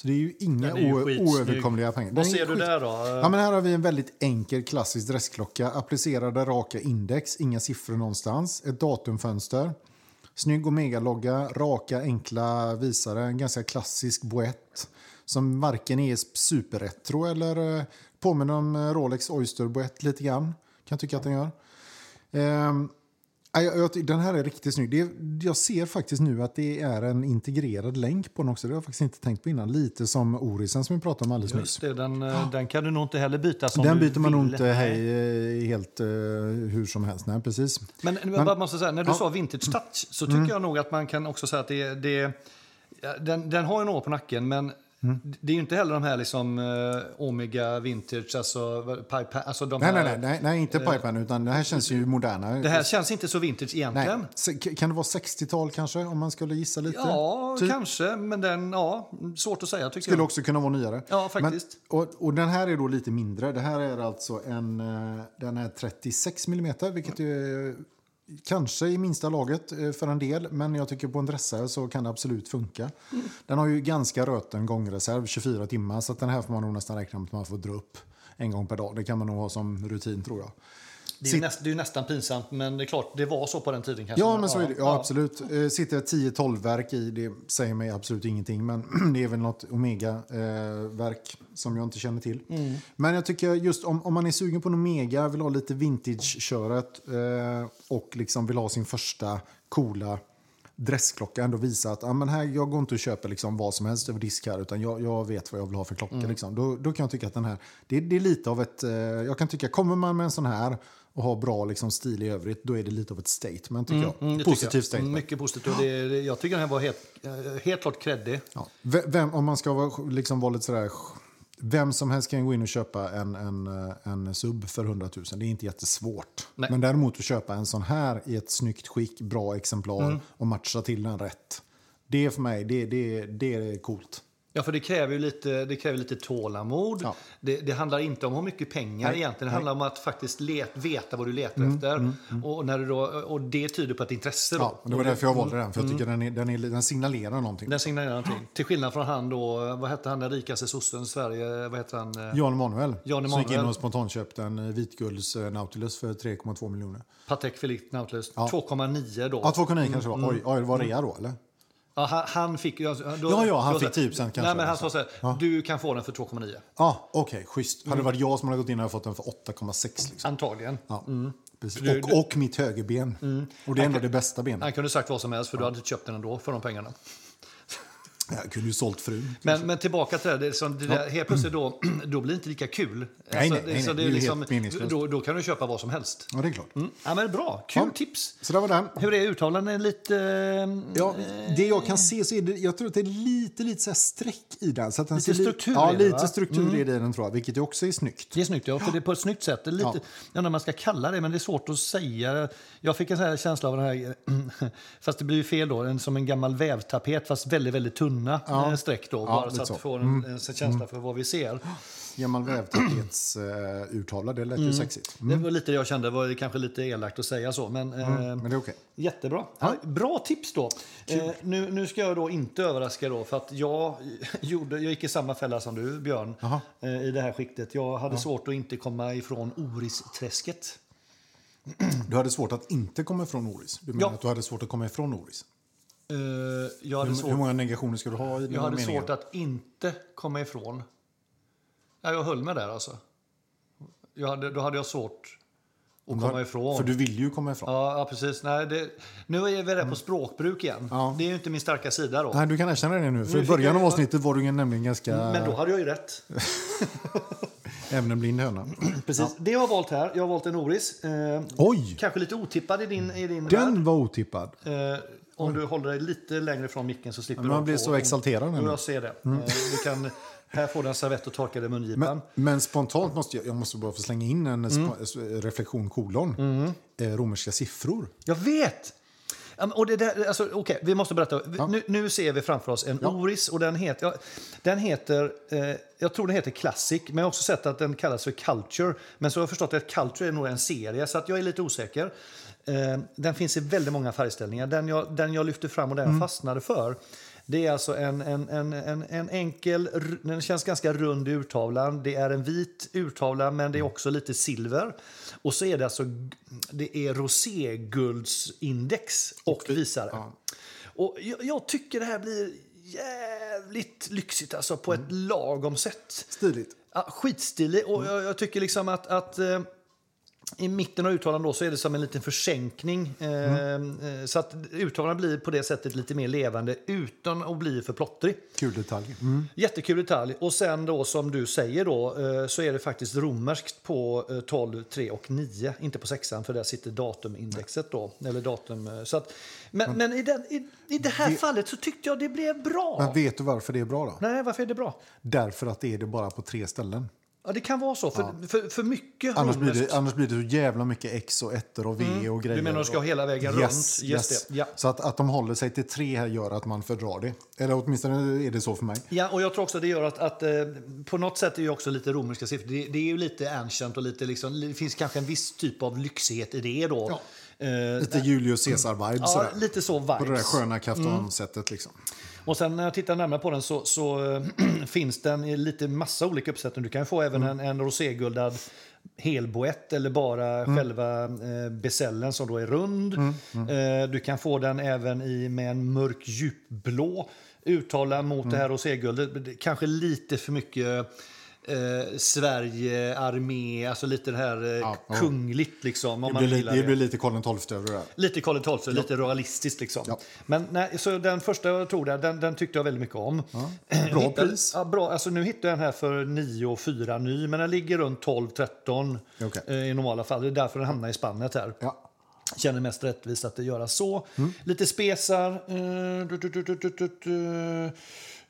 Så det är ju inga är ju oöverkomliga pengar. Vad ser du skit- där då? Ja, men här har vi en väldigt enkel klassisk dressklocka. Applicerade raka index, inga siffror någonstans. Ett datumfönster. Snygg Omega-logga, raka enkla visare. En ganska klassisk boett. Som varken är superretro eller eh, påminner om eh, Rolex Oyster boett lite grann. Kan jag tycka att den gör. Ehm, den här är riktigt snygg. Det, jag ser faktiskt nu att det är en integrerad länk på den också. Det har jag faktiskt inte tänkt på innan. Lite som Orisen som vi pratade om alldeles nyss. Det, den, eh, den kan du nog inte heller byta som Den byter man nog inte hej, eh, helt eh, hur som helst. Nej, precis. Men, men, bara måste säga, när du Ja. Mm. sa vintage touch så tycker jag nog att man kan också säga att det, det den, den har ju några år på nacken men Mm. det är ju inte heller de här liksom eh, Omega vintage, alltså, pipe, alltså de Nej, här, nej, nej, nej, nej inte Pipan, utan det här känns ju moderna. Det här känns inte så vintage nej. egentligen. Se- Kan det vara 60-tal kanske, om man skulle gissa lite? Ja, Typ. kanske, men den, ja, svårt att säga tycker Skulle jag. också kunna vara nyare. Ja, faktiskt. Men, och, och den här är då lite mindre. Det här är alltså en eh, den är 36 mm, vilket är kanske i minsta laget eh, för en del. Men jag tycker på en dressare så kan det absolut funka. Mm. Den har ju ganska röten gångreserv, 24 timmar. Så att den här får man nog nästan räkna med att man får dra upp en gång per dag. Det kan man nog ha som rutin tror jag. Det är, Sitt- näst, det är nästan pinsamt, men det är klart, det var så på den tiden kanske. Ja, men så är det. Ja, absolut. Eh, Sitter ett 10-12-verk i, det säger mig absolut ingenting. Men det är väl något Omega-verk som jag inte känner till. Men jag tycker just om, om man är sugen på en Omega, vill ha lite vintage-köret eh, och liksom vill ha sin första coola dressklocka, ändå visa att ah, men här, jag går inte och köper liksom vad som helst över disk här, utan jag, jag vet vad jag vill ha för klocka. Liksom. Då, då kan jag tycka att den här, det, det är lite av ett, eh, jag kan tycka, kommer man med en sån här och har bra liksom, stil i övrigt, då är det lite av ett statement tycker jag. Mm, det tycker Positivt jag. statement. Mycket positivt. Och det, jag tycker den här var helt, eh, helt klart kreddig. Ja. Vem, om man ska vara, liksom vara lite sådär, vem som helst kan gå in och köpa en, en, eh, en sub för 100 000. Det är inte jättesvårt. Nej. Men däremot att köpa en sån här i ett snyggt skick, bra exemplar Mm. och matcha till den rätt. Det är för mig, det, det, det är coolt. Ja, för det kräver ju lite, det kräver lite tålamod. Ja. Det, det handlar inte om hur mycket pengar Nej, egentligen. Det handlar om att faktiskt let, veta vad du letar Mm, efter. Och, när du då, och det tyder på ett intresse. Då. Ja, det var därför jag valde den. För jag tycker den, är, den, är, den signalerar någonting. Den signalerar någonting. Till skillnad från han då, vad hette han den rikaste sossen i Sverige? Vad hette han? eh, Jan Emanuel. Jan Som gick in Emanuel. och spontanköpte en eh, vitgulds eh, Nautilus för 3,2 miljoner. Patek Philippe Nautilus. 2,9 då. Ja, 2,9 kanske det var. Oj, oj, det var rea då eller? Ja, han, han fick ju... Då, Ja, ja, han då- fick 10% kanske, Nej, men han alltså. sa så här, du kan få den för 2,9. Ja, okej, schysst. Hade det varit jag som hade gått in hade jag fått den för 8,6 liksom. Antagligen. Ja, precis. Du- och, och mitt högerben. Och det är ändå det bästa benet. Han kunde sagt vad som helst för du hade köpt den ändå för de pengarna. Jag kunde ju sålt frun. Men, men tillbaka till det, det, som det där, helt plötsligt då, då blir det inte lika kul. nej, nej, så det är liksom, då, då kan du köpa vad som helst. Ja, det är klart. Ja, men bra, kul Ja. tips. Så det var den. Hur är uttalandet? Är Lite... eh, Ja, det jag kan se så är det, jag tror att det är lite, lite så streck i den. Så att den Lite ser li- struktur Ja, lite va? Mm. struktur i den tror jag, vilket ju också är snyggt. Det är snyggt, ja, för det är på ett snyggt sätt. Det är lite, Ja. Jag undrar man ska kalla det, men det är svårt att säga. Jag fick en sån känsla av den här, fast det blir ju fel då, en, som en gammal vävtapet fast väldigt, väldigt tunna Ja. eh, streck då. Ja, bara lite så att så. får en, en känsla för vad vi ser. Gammal vävtapetsurtavla, det lät ju sexigt. Det var lite det jag kände, det var kanske lite elakt att säga så, men eh, Men det är okej. Jättebra. Ja, bra tips då. Eh, nu, nu ska jag då inte överraska då, för att jag, gjorde, jag gick i samma fälla som du, Björn, eh, i det här skiktet. Jag hade svårt att inte komma ifrån Oristräsket. Du hade svårt att inte komma ifrån Oris. Du menar Ja. att du hade svårt att komma ifrån Oris? Eh, jag hade, Hur, svårt, hur många negationer ska du ha i jag hade meningar? svårt att inte komma ifrån. Ja, jag höll mig där alltså. Jag hade, då hade jag svårt att komma ifrån. För du vill ju komma ifrån. Ja, ja, precis. Nej, det, nu är vi där på språkbruk igen. Mm. Ja. Det är ju inte min starka sida då. Nej, du kan erkänna det nu. För Nu i början av avsnittet var du nämligen ganska Men då hade jag ju rätt. även en blind höna. Precis. Det jag har valt här, jag har valt en Oris. Eh, Oj! kanske lite otippad i din, i din Den var otippad. värld. Eh, om du håller dig lite längre från micken så slipper Men du man blir så exalterad Jo, nu. Mm. jag ser det. Eh, du kan, här får du en servett och torka dig mungipan. Men, men spontant måste jag, jag måste bara få slänga in en Mm. reflektion kolon. Eh, romerska siffror. Jag vet! Ja, Och det där, alltså, okej, vi måste berätta. Vi- Nu, nu ser vi framför oss en Ja. Oris och den heter, ja, den heter eh, jag tror den heter Classic, men jag har också sett att den kallas för Culture. Men så har jag förstått att Culture är nog en serie, så att jag är lite osäker. Eh, den finns i väldigt många färgställningar. Den jag, den jag lyfter fram och den jag fastnade för, det är alltså en, en, en, en, en enkel, den känns ganska rund i urtavlan. Det är en vit urtavla, men det är också lite silver. Och så är det alltså det är roséguldsindex och visare. Och jag, jag tycker det här blir jävligt lyxigt alltså på ett lagom sätt. Stiligt. Ja, skitstilig. Och jag, jag tycker liksom att, att eh, i mitten av uttalandet då så är det som en liten försänkning. Eh, eh, Så att uttalandet blir på det sättet lite mer levande utan att bli för plottrig. Kul detalj. Mm. Jättekul detalj. Och sen då som du säger då eh, så är det faktiskt romerskt på eh, 12, 3 och 9. Inte på 6 för där sitter datumindexet då. Eller datum. eh, Så att, men men i, den, i, i det här fallet så tyckte jag det blev bra. Men vet du varför det är bra då? Nej, varför är det bra? Därför att det är det bara på tre ställen. Ja, det kan vara så. För, för, för mycket Annars blir, det, annars blir det så jävla mycket X och ettor och V och grejer. Mm. menar de ska och- hela vägen yes, runt? Yes. det, ja. Så att, att de håller sig till tre här gör att man fördrar det. Eller åtminstone är det så för mig. Ja, och jag tror också det gör att, att eh, på något sätt är ju också lite romerska siffror. Det, det är ju lite ancient och lite liksom, det finns kanske en viss typ av lyxighet i det då. Ja. Eh, Lite Julius Caesar-vibes. ja, sådär. lite så vibes. På det där sköna kaftansättet. Liksom. Och sen när jag tittar närmare på den så, så eh, finns den i lite massa olika uppsättningar. Du kan få även en, en roséguldad helboett eller bara själva eh, besällen som då är rund. Eh, du kan få den även i med en mörk djupblå uttala mot det här roséguldet. Det- Kanske lite för mycket eh, Sverige, armé, alltså lite det här eh, Ja, ja. kungligt liksom. Om Det man blir, gillar lite, det blir lite Karl XII över det där. Lite Karl XII, lite realistiskt liksom. Ja. Men nej, så den första jag tog där, den, den tyckte jag väldigt mycket om. Bra Hittade- pris. Ja, bra. Alltså, nu hittade jag den här för 9 och 4 ny, men den ligger runt 12-13 Okej. eh, i normala fall. Det är därför den hamnar i spannet här. Ja. Känner mest rättvist att det göra så. Lite spesar. Eh, du, du, du,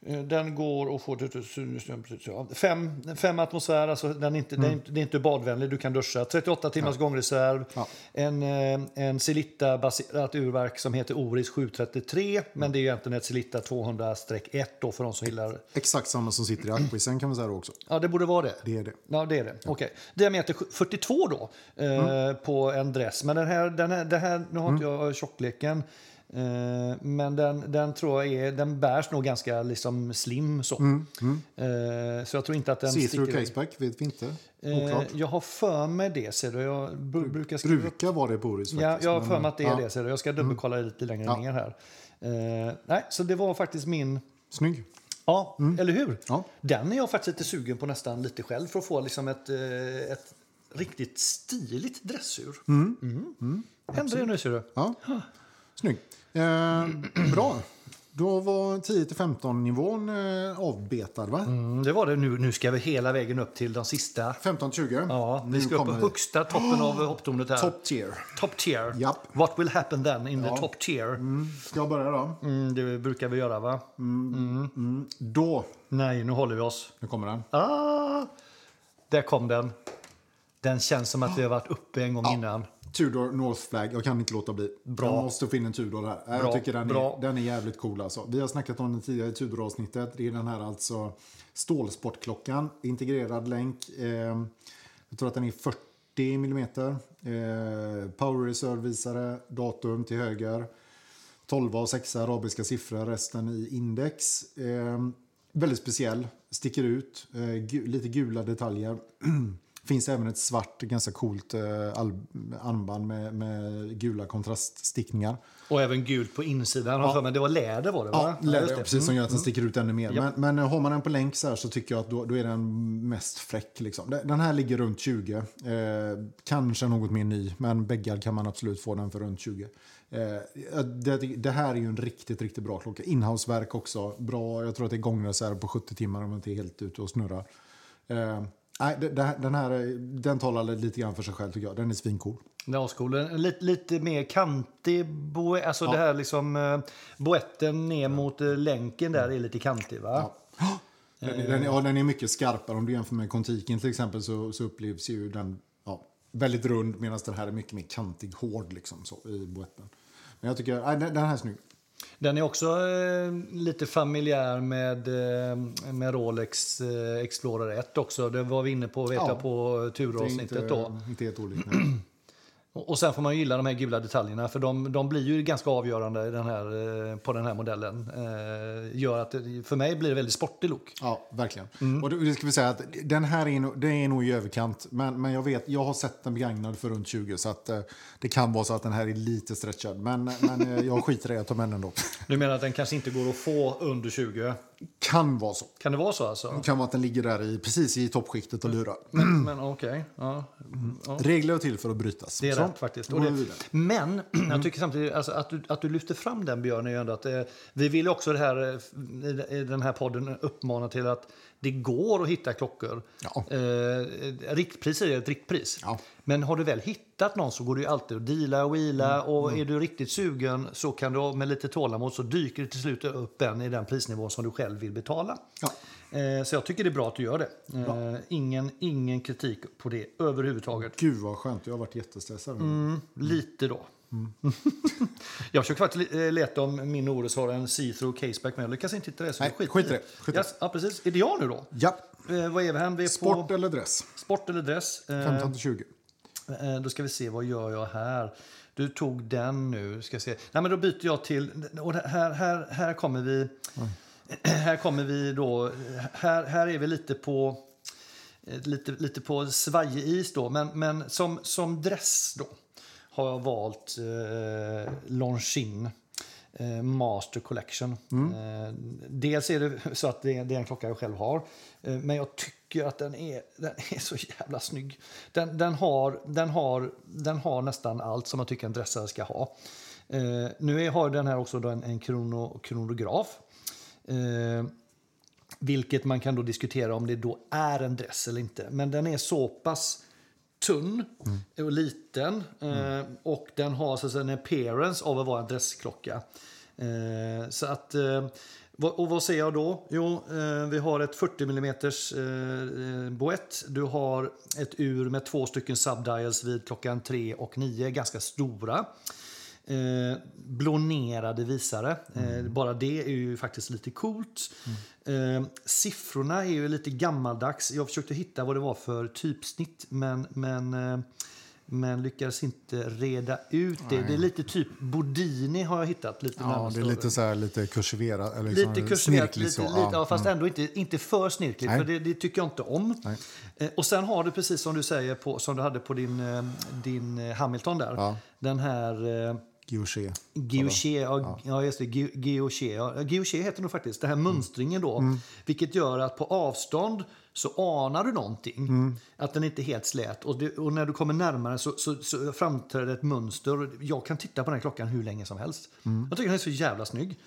Eh, Den går och får fem, fem atmosfär, alltså den är inte, den är inte, det är inte badvänlig, du kan duscha. 38 timmars gångreserv, Ja. en, eh, en Celitta-baserat urverk som heter Oris 733, men det är egentligen ett Celitta 200-1 då för de som gillar... Exakt samma som sitter i akquisen kan man säga också. Ja, det borde vara det. Det är det. Ja, det är det. Okej. Diameter 42 då eh, på en dress. Men den här, den här, det här nu har inte jag tjockleken. Eh, men den, den tror jag är, den bärs nog ganska liksom slim så. Eh, så jag tror inte att den See-through sticker. caseback vet vi inte. Eh, Oklart. jag har för mig det ser du. Jag br- brukar skriva. Brukar vara det på Oris faktiskt. Ja, jag har för mig att det är ja, det ser du. Jag ska dubbelkolla lite längre Ja. ner här. Nej, så det var faktiskt min Snygg. Ja, eller hur? Mm. Ja. Den är jag faktiskt lite sugen på nästan lite själv för att få liksom ett, ett riktigt stiligt dressur. Mm. Händer det nu ser du. Ja. Snygg. Eh, bra. Då var 10-15 nivån eh, avbetad va? Mm, det var det. Nu, nu ska vi hela vägen upp till de sista. 15-20. Ja, vi ska upp på högsta toppen av hopptornet här. Top tier. Top tier. Japp. What will happen then in the top tier? Mm. Ska jag börja då? det brukar vi göra va? Då, Nej, nu håller vi oss. nu kommer den. Ah, där kom den. Den känns som att vi har varit uppe en gång innan. Tudor North Flag, jag kan inte låta bli. Bra. Jag måste få in en Tudor här. Bra, Jag tycker den bra. är, den är jävligt cool alltså. Vi har snackat om den tidigare i Tudor-avsnittet. Det är den här alltså stålsportklockan, integrerad länk. Eh, jag tror att den är 40 mm. Eh, power reserve-visare, datum till höger. 12 och 6 arabiska siffror, resten i index. Eh, väldigt speciell, sticker ut, eh, gu, lite gula detaljer. Finns även ett svart, ganska coolt eh, armband med, med gula kontraststickningar. Och även gult på insidan. Ja. Men det var läder var det va? Ja, läder, det. precis som gör att den Mm. sticker ut ännu mer. Ja. Men, men har man den på länk så här så tycker jag att då, då är den mest fräck. Liksom. Den här ligger runt 20. Eh, kanske något mer ny, men bäggar kan man absolut få den för runt 20. Eh, det, det här är ju en riktigt, riktigt bra klocka. Inhouseverk också. Bra, jag tror att det är gångreserv på 70 timmar om man inte är helt ute och snurrar. Eh, nej, den här är- den talar lite grann för sig själv tycker jag. Den är svincool. Glasskolan. Lite, lite mer kantig. Bo, alltså det här liksom eh, boetten ner mot eh, länken där är lite kantig va? Ja. Den, är- den, är- ja, den är mycket skarpare. Om du jämför med Contiken till exempel så, så upplevs ju den ja, väldigt rund medan den här är mycket mer kantig, hård liksom, så, i boetten. Men jag tycker nej, den, den här är snygg. Den är också eh, lite familjär med, eh, med Rolex eh, Explorer 1 också. Det var vi inne på vet Ja. jag på Det är turavsnittet inte, då. inte helt olikt. Och sen får man gilla de här gula detaljerna för de, de blir ju ganska avgörande den här, eh, på den här modellen. Eh, gör att det, för mig blir det väldigt sportig look. Ja, verkligen. Mm. Och det, ska vi säga att den här är, det är nog i överkant. Men, men jag vet, jag har sett den begagnad för runt 20 så att eh, det kan vara så att den här är lite stretchad. Men, men eh, jag skiter i jag tar med den ändå. Du menar att den kanske inte går att få under 20? Kan vara så. Kan det vara så alltså? Det kan vara att den ligger där i, precis i toppskiktet och lurar. Men, men okej. Ja. Ja. Regler är till för att brytas. Det är Så, rätt faktiskt. det, men jag tycker samtidigt alltså, att, du, att du lyfter fram den Björn är ju ändå att eh, vi vill också det här, eh, i- i den här podden uppmana till att det går att hitta klockor. Ja. Eh, riktpris är ett riktpris. Ja. Men har du väl hittat någon så går det ju alltid att deala och wheela. Mm, Och är du riktigt sugen så kan du med lite tålamod så dyker det till slut upp en i den prisnivå som du själv vill betala. Ja. Eh, så jag tycker det är bra att du gör det. Eh, ingen, ingen kritik på det överhuvudtaget. Gud vad skönt, jag har varit jättestressad. Mm. Lite då. jag försöker faktiskt le- leta om min Ores har en see-through caseback men jag lyckas inte hitta det. Så Nej, skit skit i det, skit. Yes, ja, precis. Är det jag nu då? Ja, Eh, vad är vi här? Vi är sport på eller dress? sport eller dress. Eh, 15 till 20. eh, då ska vi se, vad gör jag här? Du tog den nu. Ska se. Nej, men då byter jag till... Och här, här, här kommer vi... Här kommer vi då... Här, här är vi lite på... eh, Lite, lite på svajig is då. Men, men som, som dress då har jag valt eh, Longines eh, Master Collection. Eh, dels är det så att det är, det är en klocka jag själv har. Eh, men jag tycker att den är, den är så jävla snygg. Den, den, har, den, har, den har nästan allt som jag tycker en dressare ska ha. Eh, nu är, har den här också då en, en krono, kronograf. Eh, vilket man kan då diskutera om det då är en dress eller inte. Men den är så pass tunn och liten. Eh, och den har så att säga, en appearance av att vara en dressklocka. Eh, så att, eh, Vad- Och vad ser jag då? Jo, eh, vi har ett 40 mm eh, eh, boett. Du har ett ur med två stycken subdials vid klockan 3 och 9, ganska stora. Eh, blånerade visare. Eh, bara det är ju faktiskt lite coolt. Eh, siffrorna är ju lite gammaldags. Jag försökte hitta vad det var för typsnitt men, men, eh, men lyckades inte reda ut det. Det är lite typ Bodini har jag hittat. Lite Ja, det är lite så här lite kursiverat. Eller liksom Lite kursiverat, lite, så. lite, Ja, fast mm. ändå inte, inte för snirkligt, Nej. för det, det tycker jag inte om. Nej. Eh, Och sen har du precis som du säger, på, som du hade på din, din Hamilton där, Ja. den här Guilloché. Guilloché, ja, ja just det, Gu- Guilloché, ja, Guilloché heter det faktiskt, den här mönstringen då, Mm. vilket gör att på avstånd så anar du någonting, Mm. att den inte är helt slät. Och, det, och när du kommer närmare så, så, så framträder ett mönster. Jag kan titta på den klockan hur länge som helst. Mm. Jag tycker den är så jävla snygg.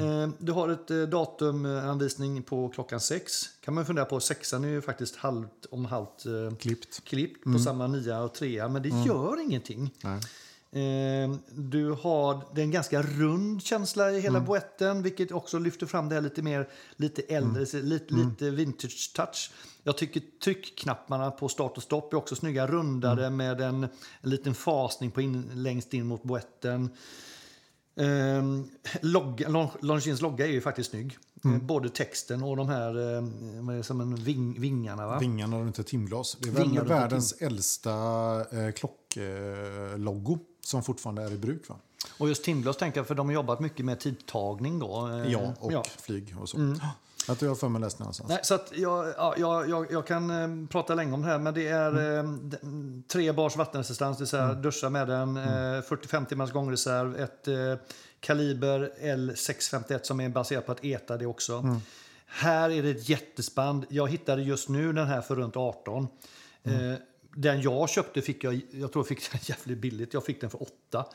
Eh, du har ett eh, datumanvisning på klockan sex. kan man fundera på. Sexan är ju faktiskt halvt om halvt eh, Klippt. klippt på samma nia och trea, men det gör ingenting. Nej. Eh, du har en ganska rund känsla i hela boetten, vilket också lyfter fram det här lite mer lite äldre, så lite, lite vintage touch. Jag tycker tryckknapparna på start och stopp är också snygga, rundade med en, en liten fasning på in, längst in mot boetten. Um, logga, Lon- Longines logga är ju faktiskt snygg. Eh, Både texten och de här eh, vad är det, som en ving, vingarna. Va? Vingarna runt ett timglas. Det är Vingar väl ett världens äldsta eh, klockloggo som fortfarande är i bruk. Va? Och just timglas tänker jag, för de har jobbat mycket med tidtagning då. eh, Ja, och flyg och så. Att jag har för mig läst någonstans. Nej, så att jag, ja, jag, jag, jag kan eh, prata länge om det här, men det är Mm. eh, tre bars vattenresistans, det vill säga duscha med den, Mm. eh, 45 timmars gångreserv, ett eh, kaliber L651 som är baserat på att ETA det också. Mm. Här är det ett jättespann. Jag hittade just nu den här för runt 18. Mm. Eh, den jag köpte fick jag, jag tror jag fick den jävligt billigt. Jag fick den för 8.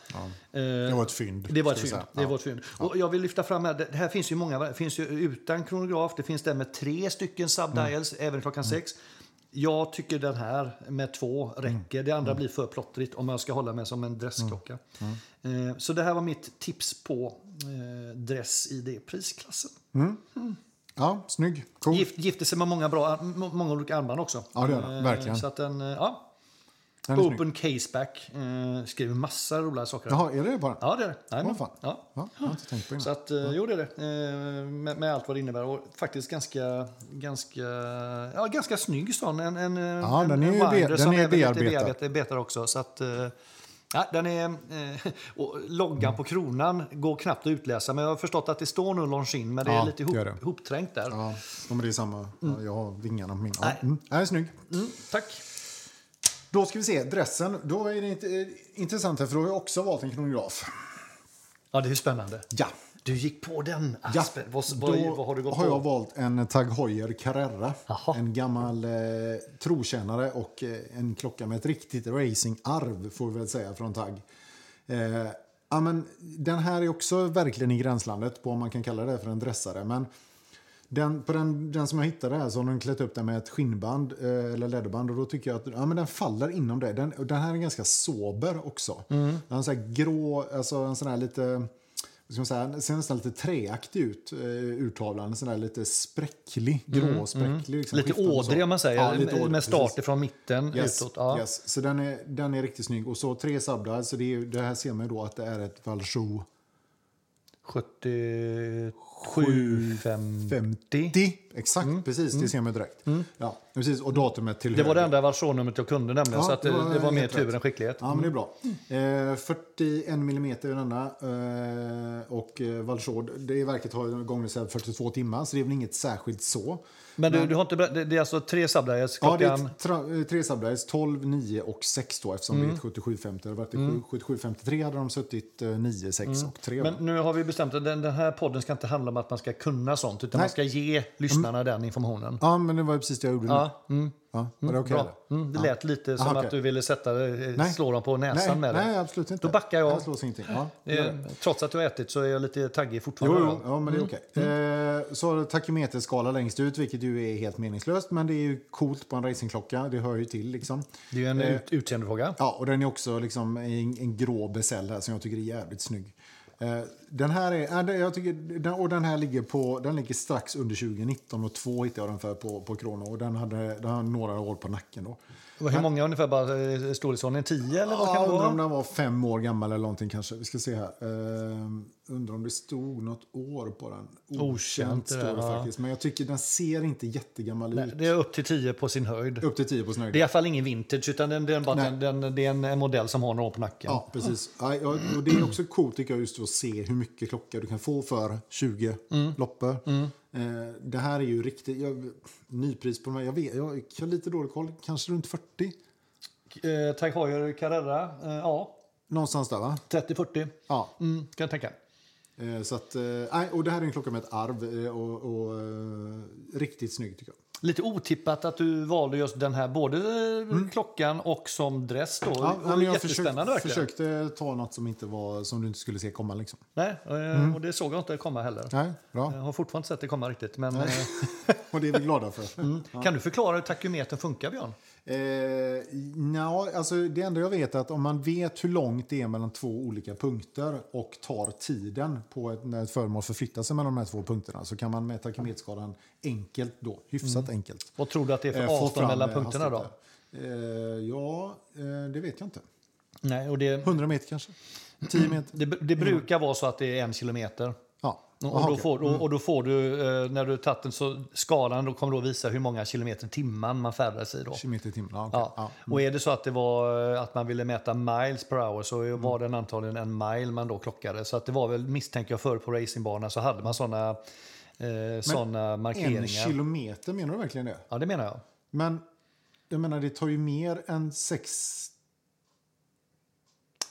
Det var ett fynd. Det var ett fynd. Det Ja. var ett fynd. Och jag vill lyfta fram här, det här finns ju många, det finns ju utan kronograf, det finns den med tre stycken subdials, Mm. även klockan sex. Jag tycker den här med två räcker. Det Mm. andra blir för plottrigt om jag ska hålla mig som en dressklocka. Mm. Eh, Så det här var mitt tips på eh, dress i det prisklassen. Ja, snygg. Cool. Gift, gifter sig med många, bra, må- många olika armband också. Ja, det gör den. Eh, Verkligen. Så att den, eh, ja. Den. Open caseback. Eh, skriver massa roliga saker. Jaha, är det bara? Ja, det är det. Åh, fan. Ja. Ja, jag har inte tänkt på det Så att, eh, jo, det är det. Eh, med, med allt vad det innebär. Och faktiskt ganska, ganska, ja, ganska snygg sån. En, en, Ja, en, den är en winder den är bearbetad bearbetad också. Så att, eh, ja, den är, eh, och loggan på kronan går knappt att utläsa. Men jag har förstått att det står nu Longines, men det är Ja, lite det gör hop, det. hopträngt där. Ja, men det är samma. Ja, jag har vingarna på min. Ja. Nej. Mm. Nej, snygg. Mm, tack. Då ska vi se, dressen. Då är det inte, eh, intressant här, för då har jag också valt en kronograf. Ja, det är ju spännande. Ja. Du gick på den, Ja, Aspen. Vad, då vad, vad har du gått har på? jag valt en Tag Heuer Carrera. Jaha. En gammal eh, trotjänare och eh, en klocka med ett riktigt racingarv får vi väl säga från Tag. Eh, ja, men den här är också verkligen i gränslandet på om man kan kalla det för en dressare. Men den, på den, den som jag hittade här så har de klätt upp den med ett skinnband eh, eller läderband och då tycker jag att ja, men den faller inom det. Den, den här är ganska sober också. Den har en sån här grå, alltså en sån här lite vad ska man säga, den ser nästan lite träaktig ut, eh, urtavlan. Sån där lite spräcklig, grå spräcklig. Liksom, Lite ådrig om man säger, Ja, lite ådrig, med start precis. från mitten Yes, utåt. Ja. yes. Så den är, den är riktigt snygg. Och så tre subdials, så det, är, det här ser man ju då att det är ett Valjoux 77, 50. 50. Exakt, precis. Det ser man direkt. Ja, precis. Och datumet till Mm. Det var höger. det enda versionsnumret jag kunde nämligen, Ja, så att det, var det var mer tur rätt. än skicklighet. Ja, men det är bra. Eh, 41 mm är denna. Eh, och eh, Valjoux, det verket har ju gångreserv 42 timmar, så det är väl inget särskilt så. Men du, du har inte, det, är alltså tre subdials Ja, det är eh, tre subdials, 12, 9 och 6 då, eftersom det är ett 7750. Hade det varit ett 7753 hade de suttit eh, 9, 6 och 3. Men nu har vi bestämt att den, den här podden ska inte handla om att man ska kunna sånt, utan Nej. man ska ge lyssnarna den informationen. Ja, men det var ju precis det jag gjorde nu. Ja, mm, Ja, var det okej? eller? Mm, det lät lite som Aha, att okej. du ville sätta, eh, Nej. slå dem på näsan Nej, med nej, det. absolut inte. Då backar jag. Jag slås ingenting. Ja. Eh, Trots att du har ätit så är jag lite taggig Jo, fortfarande. jo, ja, men det är okej. Eh, så har du takymeterskala längst ut, vilket ju är helt meningslöst. Men det är ju coolt på en racingklocka. Det hör ju till liksom. Det är ju en Eh, ut, utseendefråga. Ja, och den är också liksom en, en grå besäll här som jag tycker är jävligt snygg. Eh, Den här är, jag tycker, och den här ligger, på, den ligger strax under 2019 och två hittade jag den för på, på Krono. Och den hade, den hade några år på nacken då. Hur många ungefär? Bara eh, storleksordningen 10 eller vad kan det undrar om vara? den var fem år gammal eller någonting kanske. Vi ska se här. Undrar om det stod något år på den. Okänt, det står det ja. faktiskt. Men jag tycker den ser inte jättegammal Nej, ut. det är upp till 10 på sin höjd. Upp till 10 på sin Det är höjd. i alla fall ingen vintage, utan den, den, den, den, det är en, en modell som har några år på nacken. Ja, precis. Ja, ja, och det är också coolt tycker jag just att se hur mycket klocka du kan få för 20 Mm. loppor. Eh, det här är ju riktigt... Jag, nypris på de här, jag, vet, jag har lite dålig koll. Kanske runt 40? Eh, Tag Heuer Carrera, eh, ja, Någonstans där va? 30-40. Ja. Mm, kan jag tänka. Eh, så att, eh, nej, och det här är en klocka med ett arv eh, och, och riktigt snygg tycker jag. Lite otippat att du valde just den här, både eh, klockan och som dress. Då. Mm. Ja, men jag försökte, försökte ta något som, inte var, som du inte skulle se komma. Liksom. Nej, eh, och det såg jag inte komma heller. Nej, bra. Jag har fortfarande inte sett det komma riktigt. Men, Och det är vi glada för. mm. Kan du förklara hur takymetern funkar, Björn? Eh, nja, alltså det enda jag vet är att om man vet hur långt det är mellan två olika punkter och tar tiden på ett, när ett föremål förflyttar sig mellan de här två punkterna så kan man med takymetskalan enkelt då, hyfsat enkelt. Vad tror du att det är för eh, avstånd mellan punkterna då? Eh, ja, eh, det vet jag inte. Nej, och det, 100 meter kanske? 10 meter? det, det brukar vara så att det är en kilometer. Och, Aha, då får, och, och då får du, eh, när du tagit den så skalan då kommer då visa hur många kilometer i timmen man färdas i då. Kilometer i timmen. Ja. Ja. Och är det så att det var eh, att man ville mäta miles per hour så Mm. var den antagligen en mile man då klockade. Så att det var väl, misstänker jag, förr på racingbanan så hade man sådana eh, såna markeringar. En kilometer, menar du verkligen det? Ja, det menar jag. Men jag menar, det tar ju mer än sex...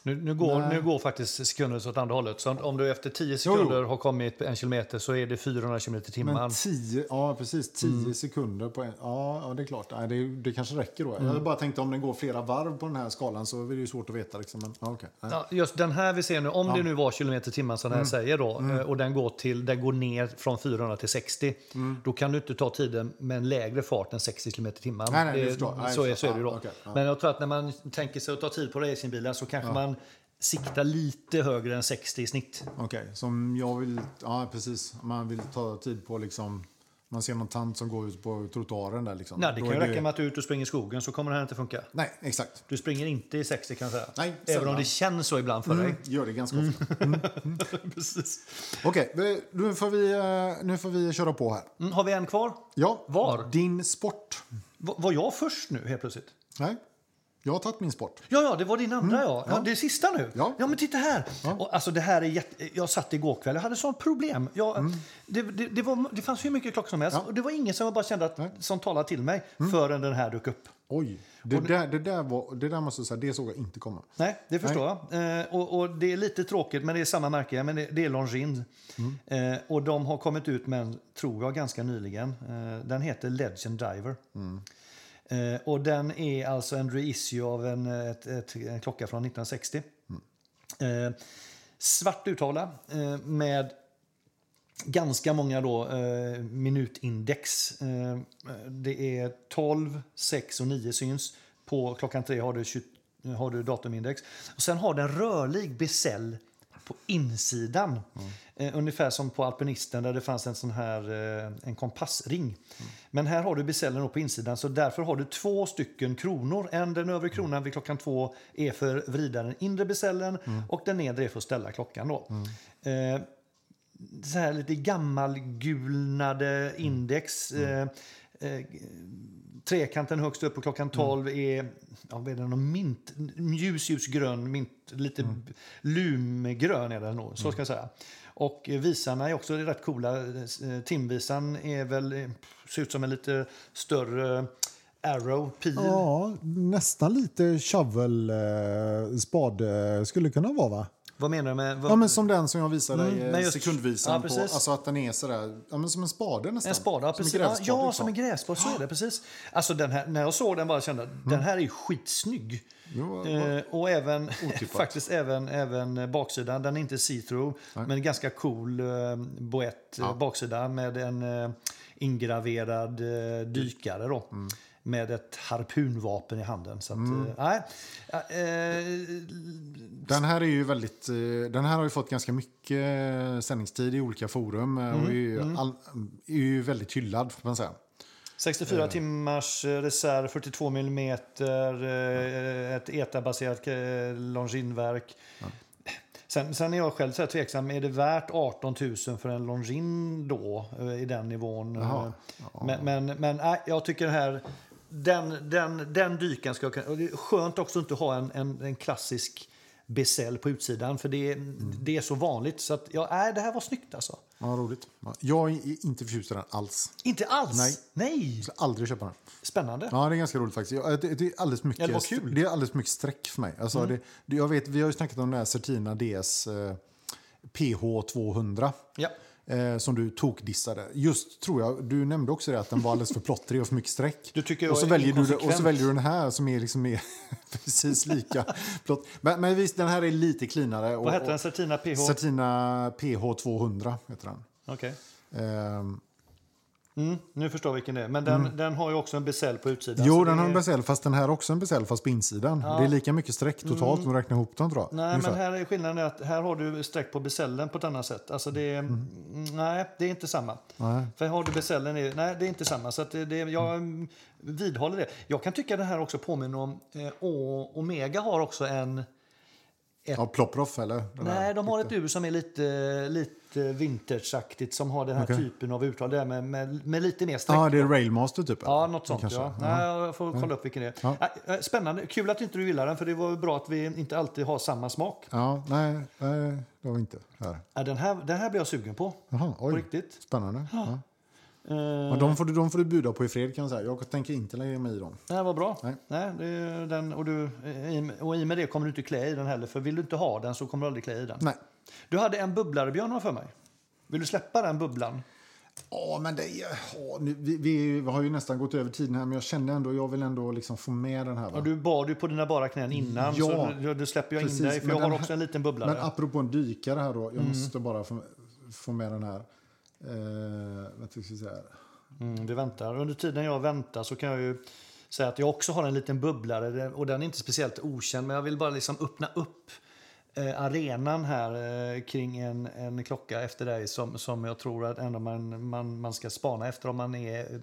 Nu, nu, går, Nej. nu går faktiskt sekunder åt andra hållet. Så om du efter 10 sekunder har kommit en kilometer så är det 400 kilometer i timmen. Men tio, ja, precis. Tio sekunder på en... Ja, ja, det är klart. Nej, det, det kanske räcker då. Jag bara tänkte om den går flera varv på den här skalan så är det ju svårt att veta. Liksom. Men, ja. Nej. Ja, just den här vi ser nu, om det nu var kilometer i timmen som den här Mm. säger då, eh, och den går, till, den går ner från 400 till 60, Mm. då kan du inte ta tiden med en lägre fart än 60 kilometer i timmen. Nej, nej, det så, är, så är det förstår. då. Ja, ja. Men jag tror att när man tänker sig att ta tid på racingbilen så kanske man siktar lite högre än 60 i snitt. Okej, som jag vill... Ja, precis. Man vill ta tid på liksom... Man ser någon tant som går ut på trottoaren där liksom. Nej, det kan ju räcka med att du är ute och springer i skogen så kommer det här inte funka. Nej, exakt. Du springer inte i 60 kan jag säga. Nej, Även om sällan. det känns så ibland för dig. Gör det ganska ofta. Precis. Okej, vi- nu, får vi, eh, nu får vi köra på här. Mm, har vi en kvar? Ja, Var? Din sport. Va- Var jag först nu helt plötsligt? Nej, jag har tagit min sport. Ja, ja, det var din andra ja. ja. ja. Det är sista nu. Ja. men titta här. Och, alltså, det här är jätte... Jag satt igår kväll, jag hade sånt problem. Jag, det, det, det, var, det fanns hur mycket klockor som helst Mm. Ja. och det var ingen som jag bara kände att, Nej. Mm. som talade till mig förrän den här dök upp. Oj, det, där, det, där var, det där måste jag säga, det såg jag inte komma. Nej, det förstår jag. Eh, och, och det är lite tråkigt, men det är samma märke. Men det, det är Longines. Mm. Eh, och de har kommit ut med en, tror jag, ganska nyligen. Eh, den heter Legend Diver. Eh, och den är alltså en reissue av en, ett, ett, en klocka från 1960. Eh, svart urtavla eh, med ganska många då, eh, minutindex. Eh, det är 12, 6 och 9 syns. På klockan 3 har du, 20, har du datumindex. Och sen har den rörlig bezel på insidan. Eh, ungefär som på alpinisten där det fanns en sån här eh, en kompassring. Men här har du bezellen på insidan så därför har du två stycken kronor. En den övre kronan vid klockan två är för att vrida den inre bezellen och den nedre är för att ställa klockan. Då. Eh, så här lite gammalgulnade index. Eh, eh, trekanten högst upp på klockan 12 är, ja, vad är det någon mint, ljus, ljusgrön, mint, lite lumgrön är den nog, så ska jag säga. Och eh, visarna är också rätt coola. Eh, Timvisan är väl, eh, ser ut som en lite större arrow, pil. Ja, nästan lite shovel, eh, spad eh, skulle kunna vara va? Vad menar du med? Vad, Ja, men som den som jag visade dig, Mm, just- sekundvisan ja, på. precis. Alltså att den är sådär, ja, men som en spade nästan. En spade, ja, Som precis. en Ja, grävspad, ja, liksom. som en grävspad, så är det. precis. Alltså, den här, när jag såg den bara kände jag den här är skitsnygg. Jo, Eh, och även, faktiskt även, även baksidan. Den är inte see-through, men ganska cool eh, boett eh, baksida med en eh, ingraverad eh, dykare. Då. Mm. Med ett harpunvapen i handen. Så att, eh, nej. Ja, eh, Den här är ju väldigt, eh, den här har ju fått ganska mycket sändningstid i olika forum och är ju, all, är ju väldigt hyllad får man säga. 64 timmars eh, reserv, 42 mm, ett ETA-baserat eh, Longines-verk. Sen, sen är jag själv så här tveksam, är det värt 18 000 för en Longines då, i den nivån? Jaha. Men, men, men nej, jag tycker det här, den, den, den dykan ska jag kunna... Det är skönt också att inte ha en, en, en klassisk besäll på utsidan, för det, det är så vanligt. Så att, ja, nej, det här var snyggt alltså. Ja, roligt. Ja, Jag är inte förtjust i den alls. Inte alls? Nej. Nej. Jag skulle aldrig köpa den. Spännande. Ja, det är ganska roligt faktiskt. Det, det är alldeles mycket, vad kul. Det är alldeles mycket streck för mig. Alltså, det, det, jag vet, vi har ju snackat om den här Certina DS eh, PH200. Ja. Eh, som du tokdissade. Just tror jag, du nämnde också det att den var alldeles för plottrig och för mycket streck. Du tycker och, så är väljer du, och så väljer du den här som är liksom mer, precis lika plott. Men, men visst, den här är lite cleanare. Vad hette den? Certina PH? Certina PH200 heter den. Okej. Ehm, Mm, nu förstår jag vilken det är. Men den, den har ju också en besäll på utsidan. jo, den det har en besäll, fast den här också en besäll, fast på insidan. Det är lika mycket streck totalt om du räknar ihop dem tror jag. Nej, ungefär. men här är skillnaden att här har du streck på besällen på ett annat sätt. Alltså det är, mm. Nej, det är inte samma. Nej. För har du besällen, är, nej det är inte samma. Så att det, det, jag mm, vidhåller det. Jag kan tycka den här också påminner om, eh, Omega har också en, Ja, Plopproff eller? Den nej de har ett ur som är lite, lite vintageaktigt som har den här Okej. typen av uttal där med, med, med lite mer streck. Ja, det är Railmaster typ? Ja, något sånt. Kanske. Ja. Nej, jag får kolla upp vilken det är. Ja. Eh, Spännande. Kul att inte du gillar den, för det var bra att vi inte alltid har samma smak. Ja, nej, nej, det var vi inte här. Den, här, den här blir jag sugen på. Jaha, På oj. riktigt. Spännande. Ja. Eh, Ja, de, får du, de får du buda på i fred kan jag säga. Jag tänker inte lägga mig i dem. Här var bra. Nej. Nej, den, och, du, i- och i och med det kommer du inte klä i den heller. För vill du inte ha den så kommer du aldrig klä i den. Nej. Du hade en bubblare, Björn, för mig. Vill du släppa den bubblan? Ja, men det ja, nu, vi, vi har ju nästan gått över tiden här, men jag kände ändå, jag vill ändå liksom få med den här. Va? Ja, du bad ju på dina bara knän innan, Ja, så du, du släpper jag precis, in dig. För men jag har den också här- en liten bubblare. Men apropå en dykare här då, jag Mm. måste bara få, få med den här. Eh, vad ska jag säga? Mm, vi väntar. Under tiden jag väntar så kan jag ju säga att jag också har en liten bubblare. Och den är inte speciellt okänd, men jag vill bara liksom öppna upp eh, arenan här eh, kring en, en klocka efter dig som, som jag tror att ändå man, man, man ska spana efter om man är eh,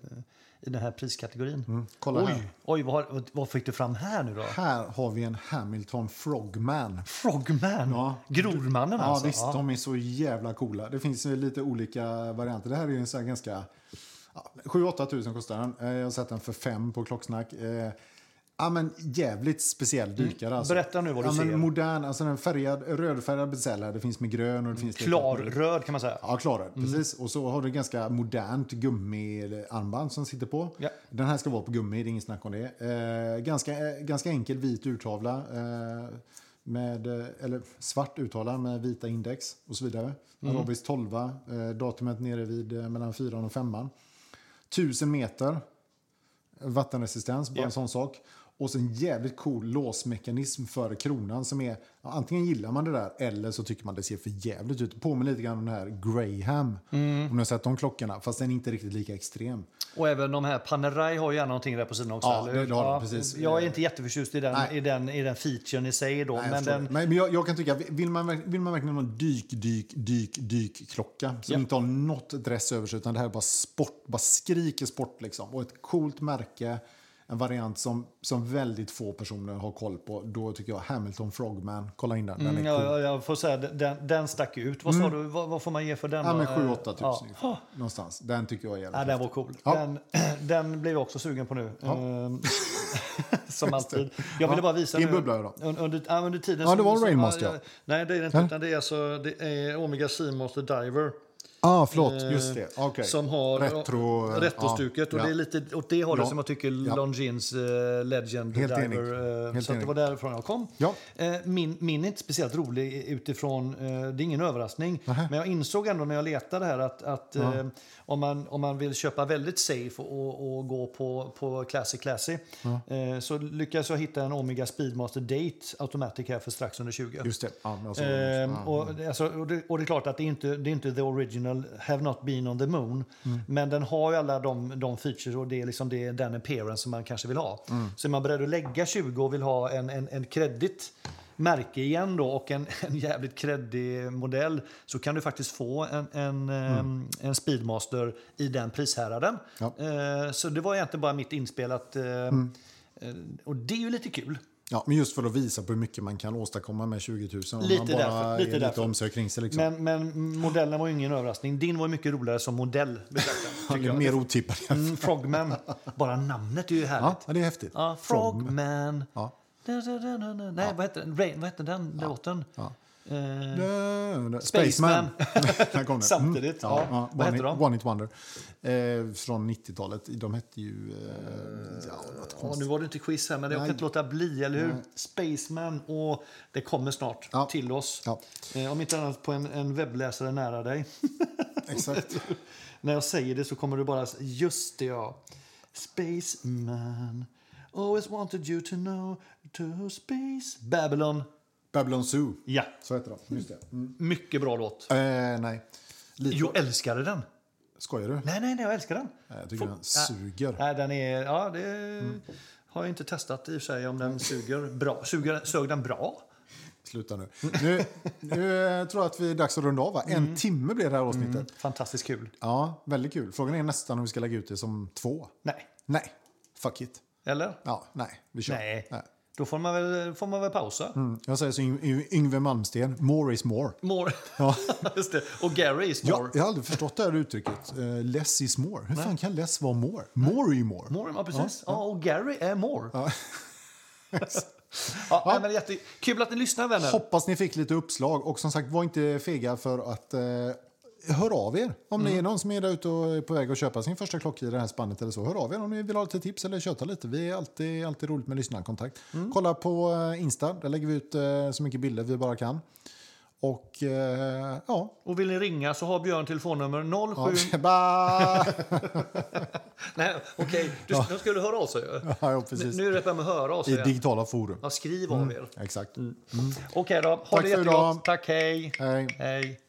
i den här priskategorin. Mm, kolla oj, här. oj vad, har- vad fick du fram här nu då? Här har vi en Hamilton Frogman. Frogman? Ja. Grormannen Ja, alltså? visst. De är så jävla coola. Det finns lite olika varianter. Det här är ju en sån här ganska... Ja, 7-8 tusen kostar den. Eh, Jag har sett den för fem på Klocksnack. Ja, men jävligt speciell dykare. Alltså. Mm. Berätta nu vad du ja, men ser. Modern, alltså en färgad, rödfärgad besäll här. Det finns med grön och det finns lite- Klarröd kan man säga. Ja, klarröd. Precis. Och så har du ganska modernt gummiarmband som sitter på. Ja. Den här ska vara på gummi, det är inget snack om det. Eh, ganska, eh, ganska enkel vit urtavla. Eh, med, eh, eller svart urtavla med vita index och så vidare. Mm. Arabisk 12. Eh, datumet nere vid eh, mellan 4 och 5. 1000 meter vattenresistens, bara Ja. en sån sak. Och så en jävligt cool låsmekanism för kronan som är, ja, antingen gillar man det där eller så tycker man det ser för jävligt ut. Påminner lite grann om den här Graham, Mm. om ni har sett de klockorna, fast den är inte riktigt lika extrem. Och även de här Panerai har ju gärna någonting där på sidan också. Ja, eller det- har de, precis. Jag är inte jätteförtjust i den, Nej. i den, i den featuren i sig. Då, Nej, jag men förstår den, men, jag, jag kan tycka, vill man, vill man verkligen ha en dyk, dyk, dyk, dykklocka som Ja. inte har något dress över sig, utan det här är bara sport, bara skriker sport liksom. Och ett coolt märke, en variant som, som väldigt få personer har koll på. Då tycker jag Hamilton Frogman, kolla in den, den är Mm, cool. ja, ja, jag får säga, den, den stack ut. Vad sa du? Vad, vad får man ge för den? Ja, men Eh, 7-8 tusen ja. ungefär, någonstans. Den tycker jag är jävligt Ja, den var cool. Ja. Den, den blev jag också sugen på nu. Ehm, Som alltid. Jag ville bara visa Din nu. bubblare då? Un- Under, ja, under tiden Ja, det var en Rainmaster, ja, ja. Nej, det är det inte. Utan det är, alltså, det är Omega Seamaster Diver. Ah, förlåt, Eh, just det. Okej. Som har Retro, eh, retrostuket. ja, och det är lite åt det hållet Ja. som jag tycker Ja. Longines uh, Legend Helt. Diver. eh, Helt så att det var därifrån jag kom. Ja. Eh, min, min är inte speciellt rolig utifrån, eh, det är ingen överraskning. Nähä. Men jag insåg ändå när jag letade här att, att eh, om, man, om man vill köpa väldigt safe och, och, gå på, på classy classy eh, så lyckades jag hitta en Omega Speedmaster Date Automatic här för strax under 20. Just det. Ja, också. Ja. och, det- alltså, och, det, och det är klart att det är inte det är inte the original Have Not Been on the Moon. Men den har ju alla de, de features och det är liksom det, den appearance som man kanske vill ha. Så är man beredd att lägga 20 och vill ha en, en, en credit märke igen då och en, en jävligt kreddig modell så kan du faktiskt få en, en, mm. en Speedmaster i den prishäraden. Ja. Eh, så det var egentligen bara mitt inspel att, eh, mm. och det är ju lite kul. Ja, men just för att visa på hur mycket man kan åstadkomma med 20 000. Om Lite man bara därför, lite är lite omsorg kring sig. Liksom. Men, men modellen var ju ingen överraskning. Din var mycket roligare som modell. jag. mer otippad. Mm, Frogman. Bara namnet är ju härligt. Ja, det är häftigt. Ja, Frogman. Ja. Da, da, da. Nej, vad hette den? Rain, vad hette den låten? Ja. Dö. Spaceman. Där kom det. Samtidigt, ja. Vad One, heter de? One Hit Wonder. Eh, från 90-talet. De hette ju... Eh, ja, ja, nu var det inte quiz här, men jag kan inte låta bli, eller hur? Spaceman, och det kommer snart Ja. till oss. Ja. Eh, om inte annat på en, en webbläsare nära dig. Exakt. När jag säger det så kommer du bara... Just det, ja. Spaceman. Always wanted you to know to space. Babylon. Babylon Zoo. Ja, Så heter de. Just det. Mm. mycket bra låt. Eh, nej. Lite. Jag älskade den. Skojar du? Nej, nej, nej, jag älskar den. Nej, Jag tycker Få- den suger. Nej, den är... Ja, det har jag inte testat i och för sig om den suger bra. Suger, sög den bra? Sluta nu. Nu, nu tror jag att vi är dags att runda av. Va? En Mm. timme blir det här avsnittet. Fantastiskt kul. Ja, väldigt kul. Frågan är nästan om vi ska lägga ut det som två. Nej. Nej, fuck it. Eller? Ja, nej, vi kör. Nej. Då får man väl, får man väl pausa. Mm. Jag säger som Yng- Yngve Malmsten, more is more. More. Ja. Just det. Och Gary is Ja, more. jag har aldrig förstått det här uttrycket. Uh, less is more. Hur fan kan less vara more? More är ju more. More, ja precis. Ja, och Gary är more. Ja. nej, men jätte... Kul att ni lyssnar vänner. Hoppas ni fick lite uppslag. Och som sagt, var inte fega för att uh, hör av er. Om Mm. ni är någon som är där ute och är på väg att köpa sin första klocka i det här spannet eller så. Hör av er om ni vill ha lite tips eller köta lite. Vi är alltid, alltid roligt med lyssnarkontakt. Mm. Kolla på eh, Insta. Där lägger vi ut eh, så mycket bilder vi bara kan. Och eh, ja. Och vill ni ringa så har Björn telefonnummer 07... ja. Nej, okej. Du, De skulle höra av sig ja, precis. Nu är det detta med höra av sig. I digitala forum. Ja, skriv av er. Exakt. Okej då. Ha Tack det jättegott. idag. Tack, hej. Hej. Hej.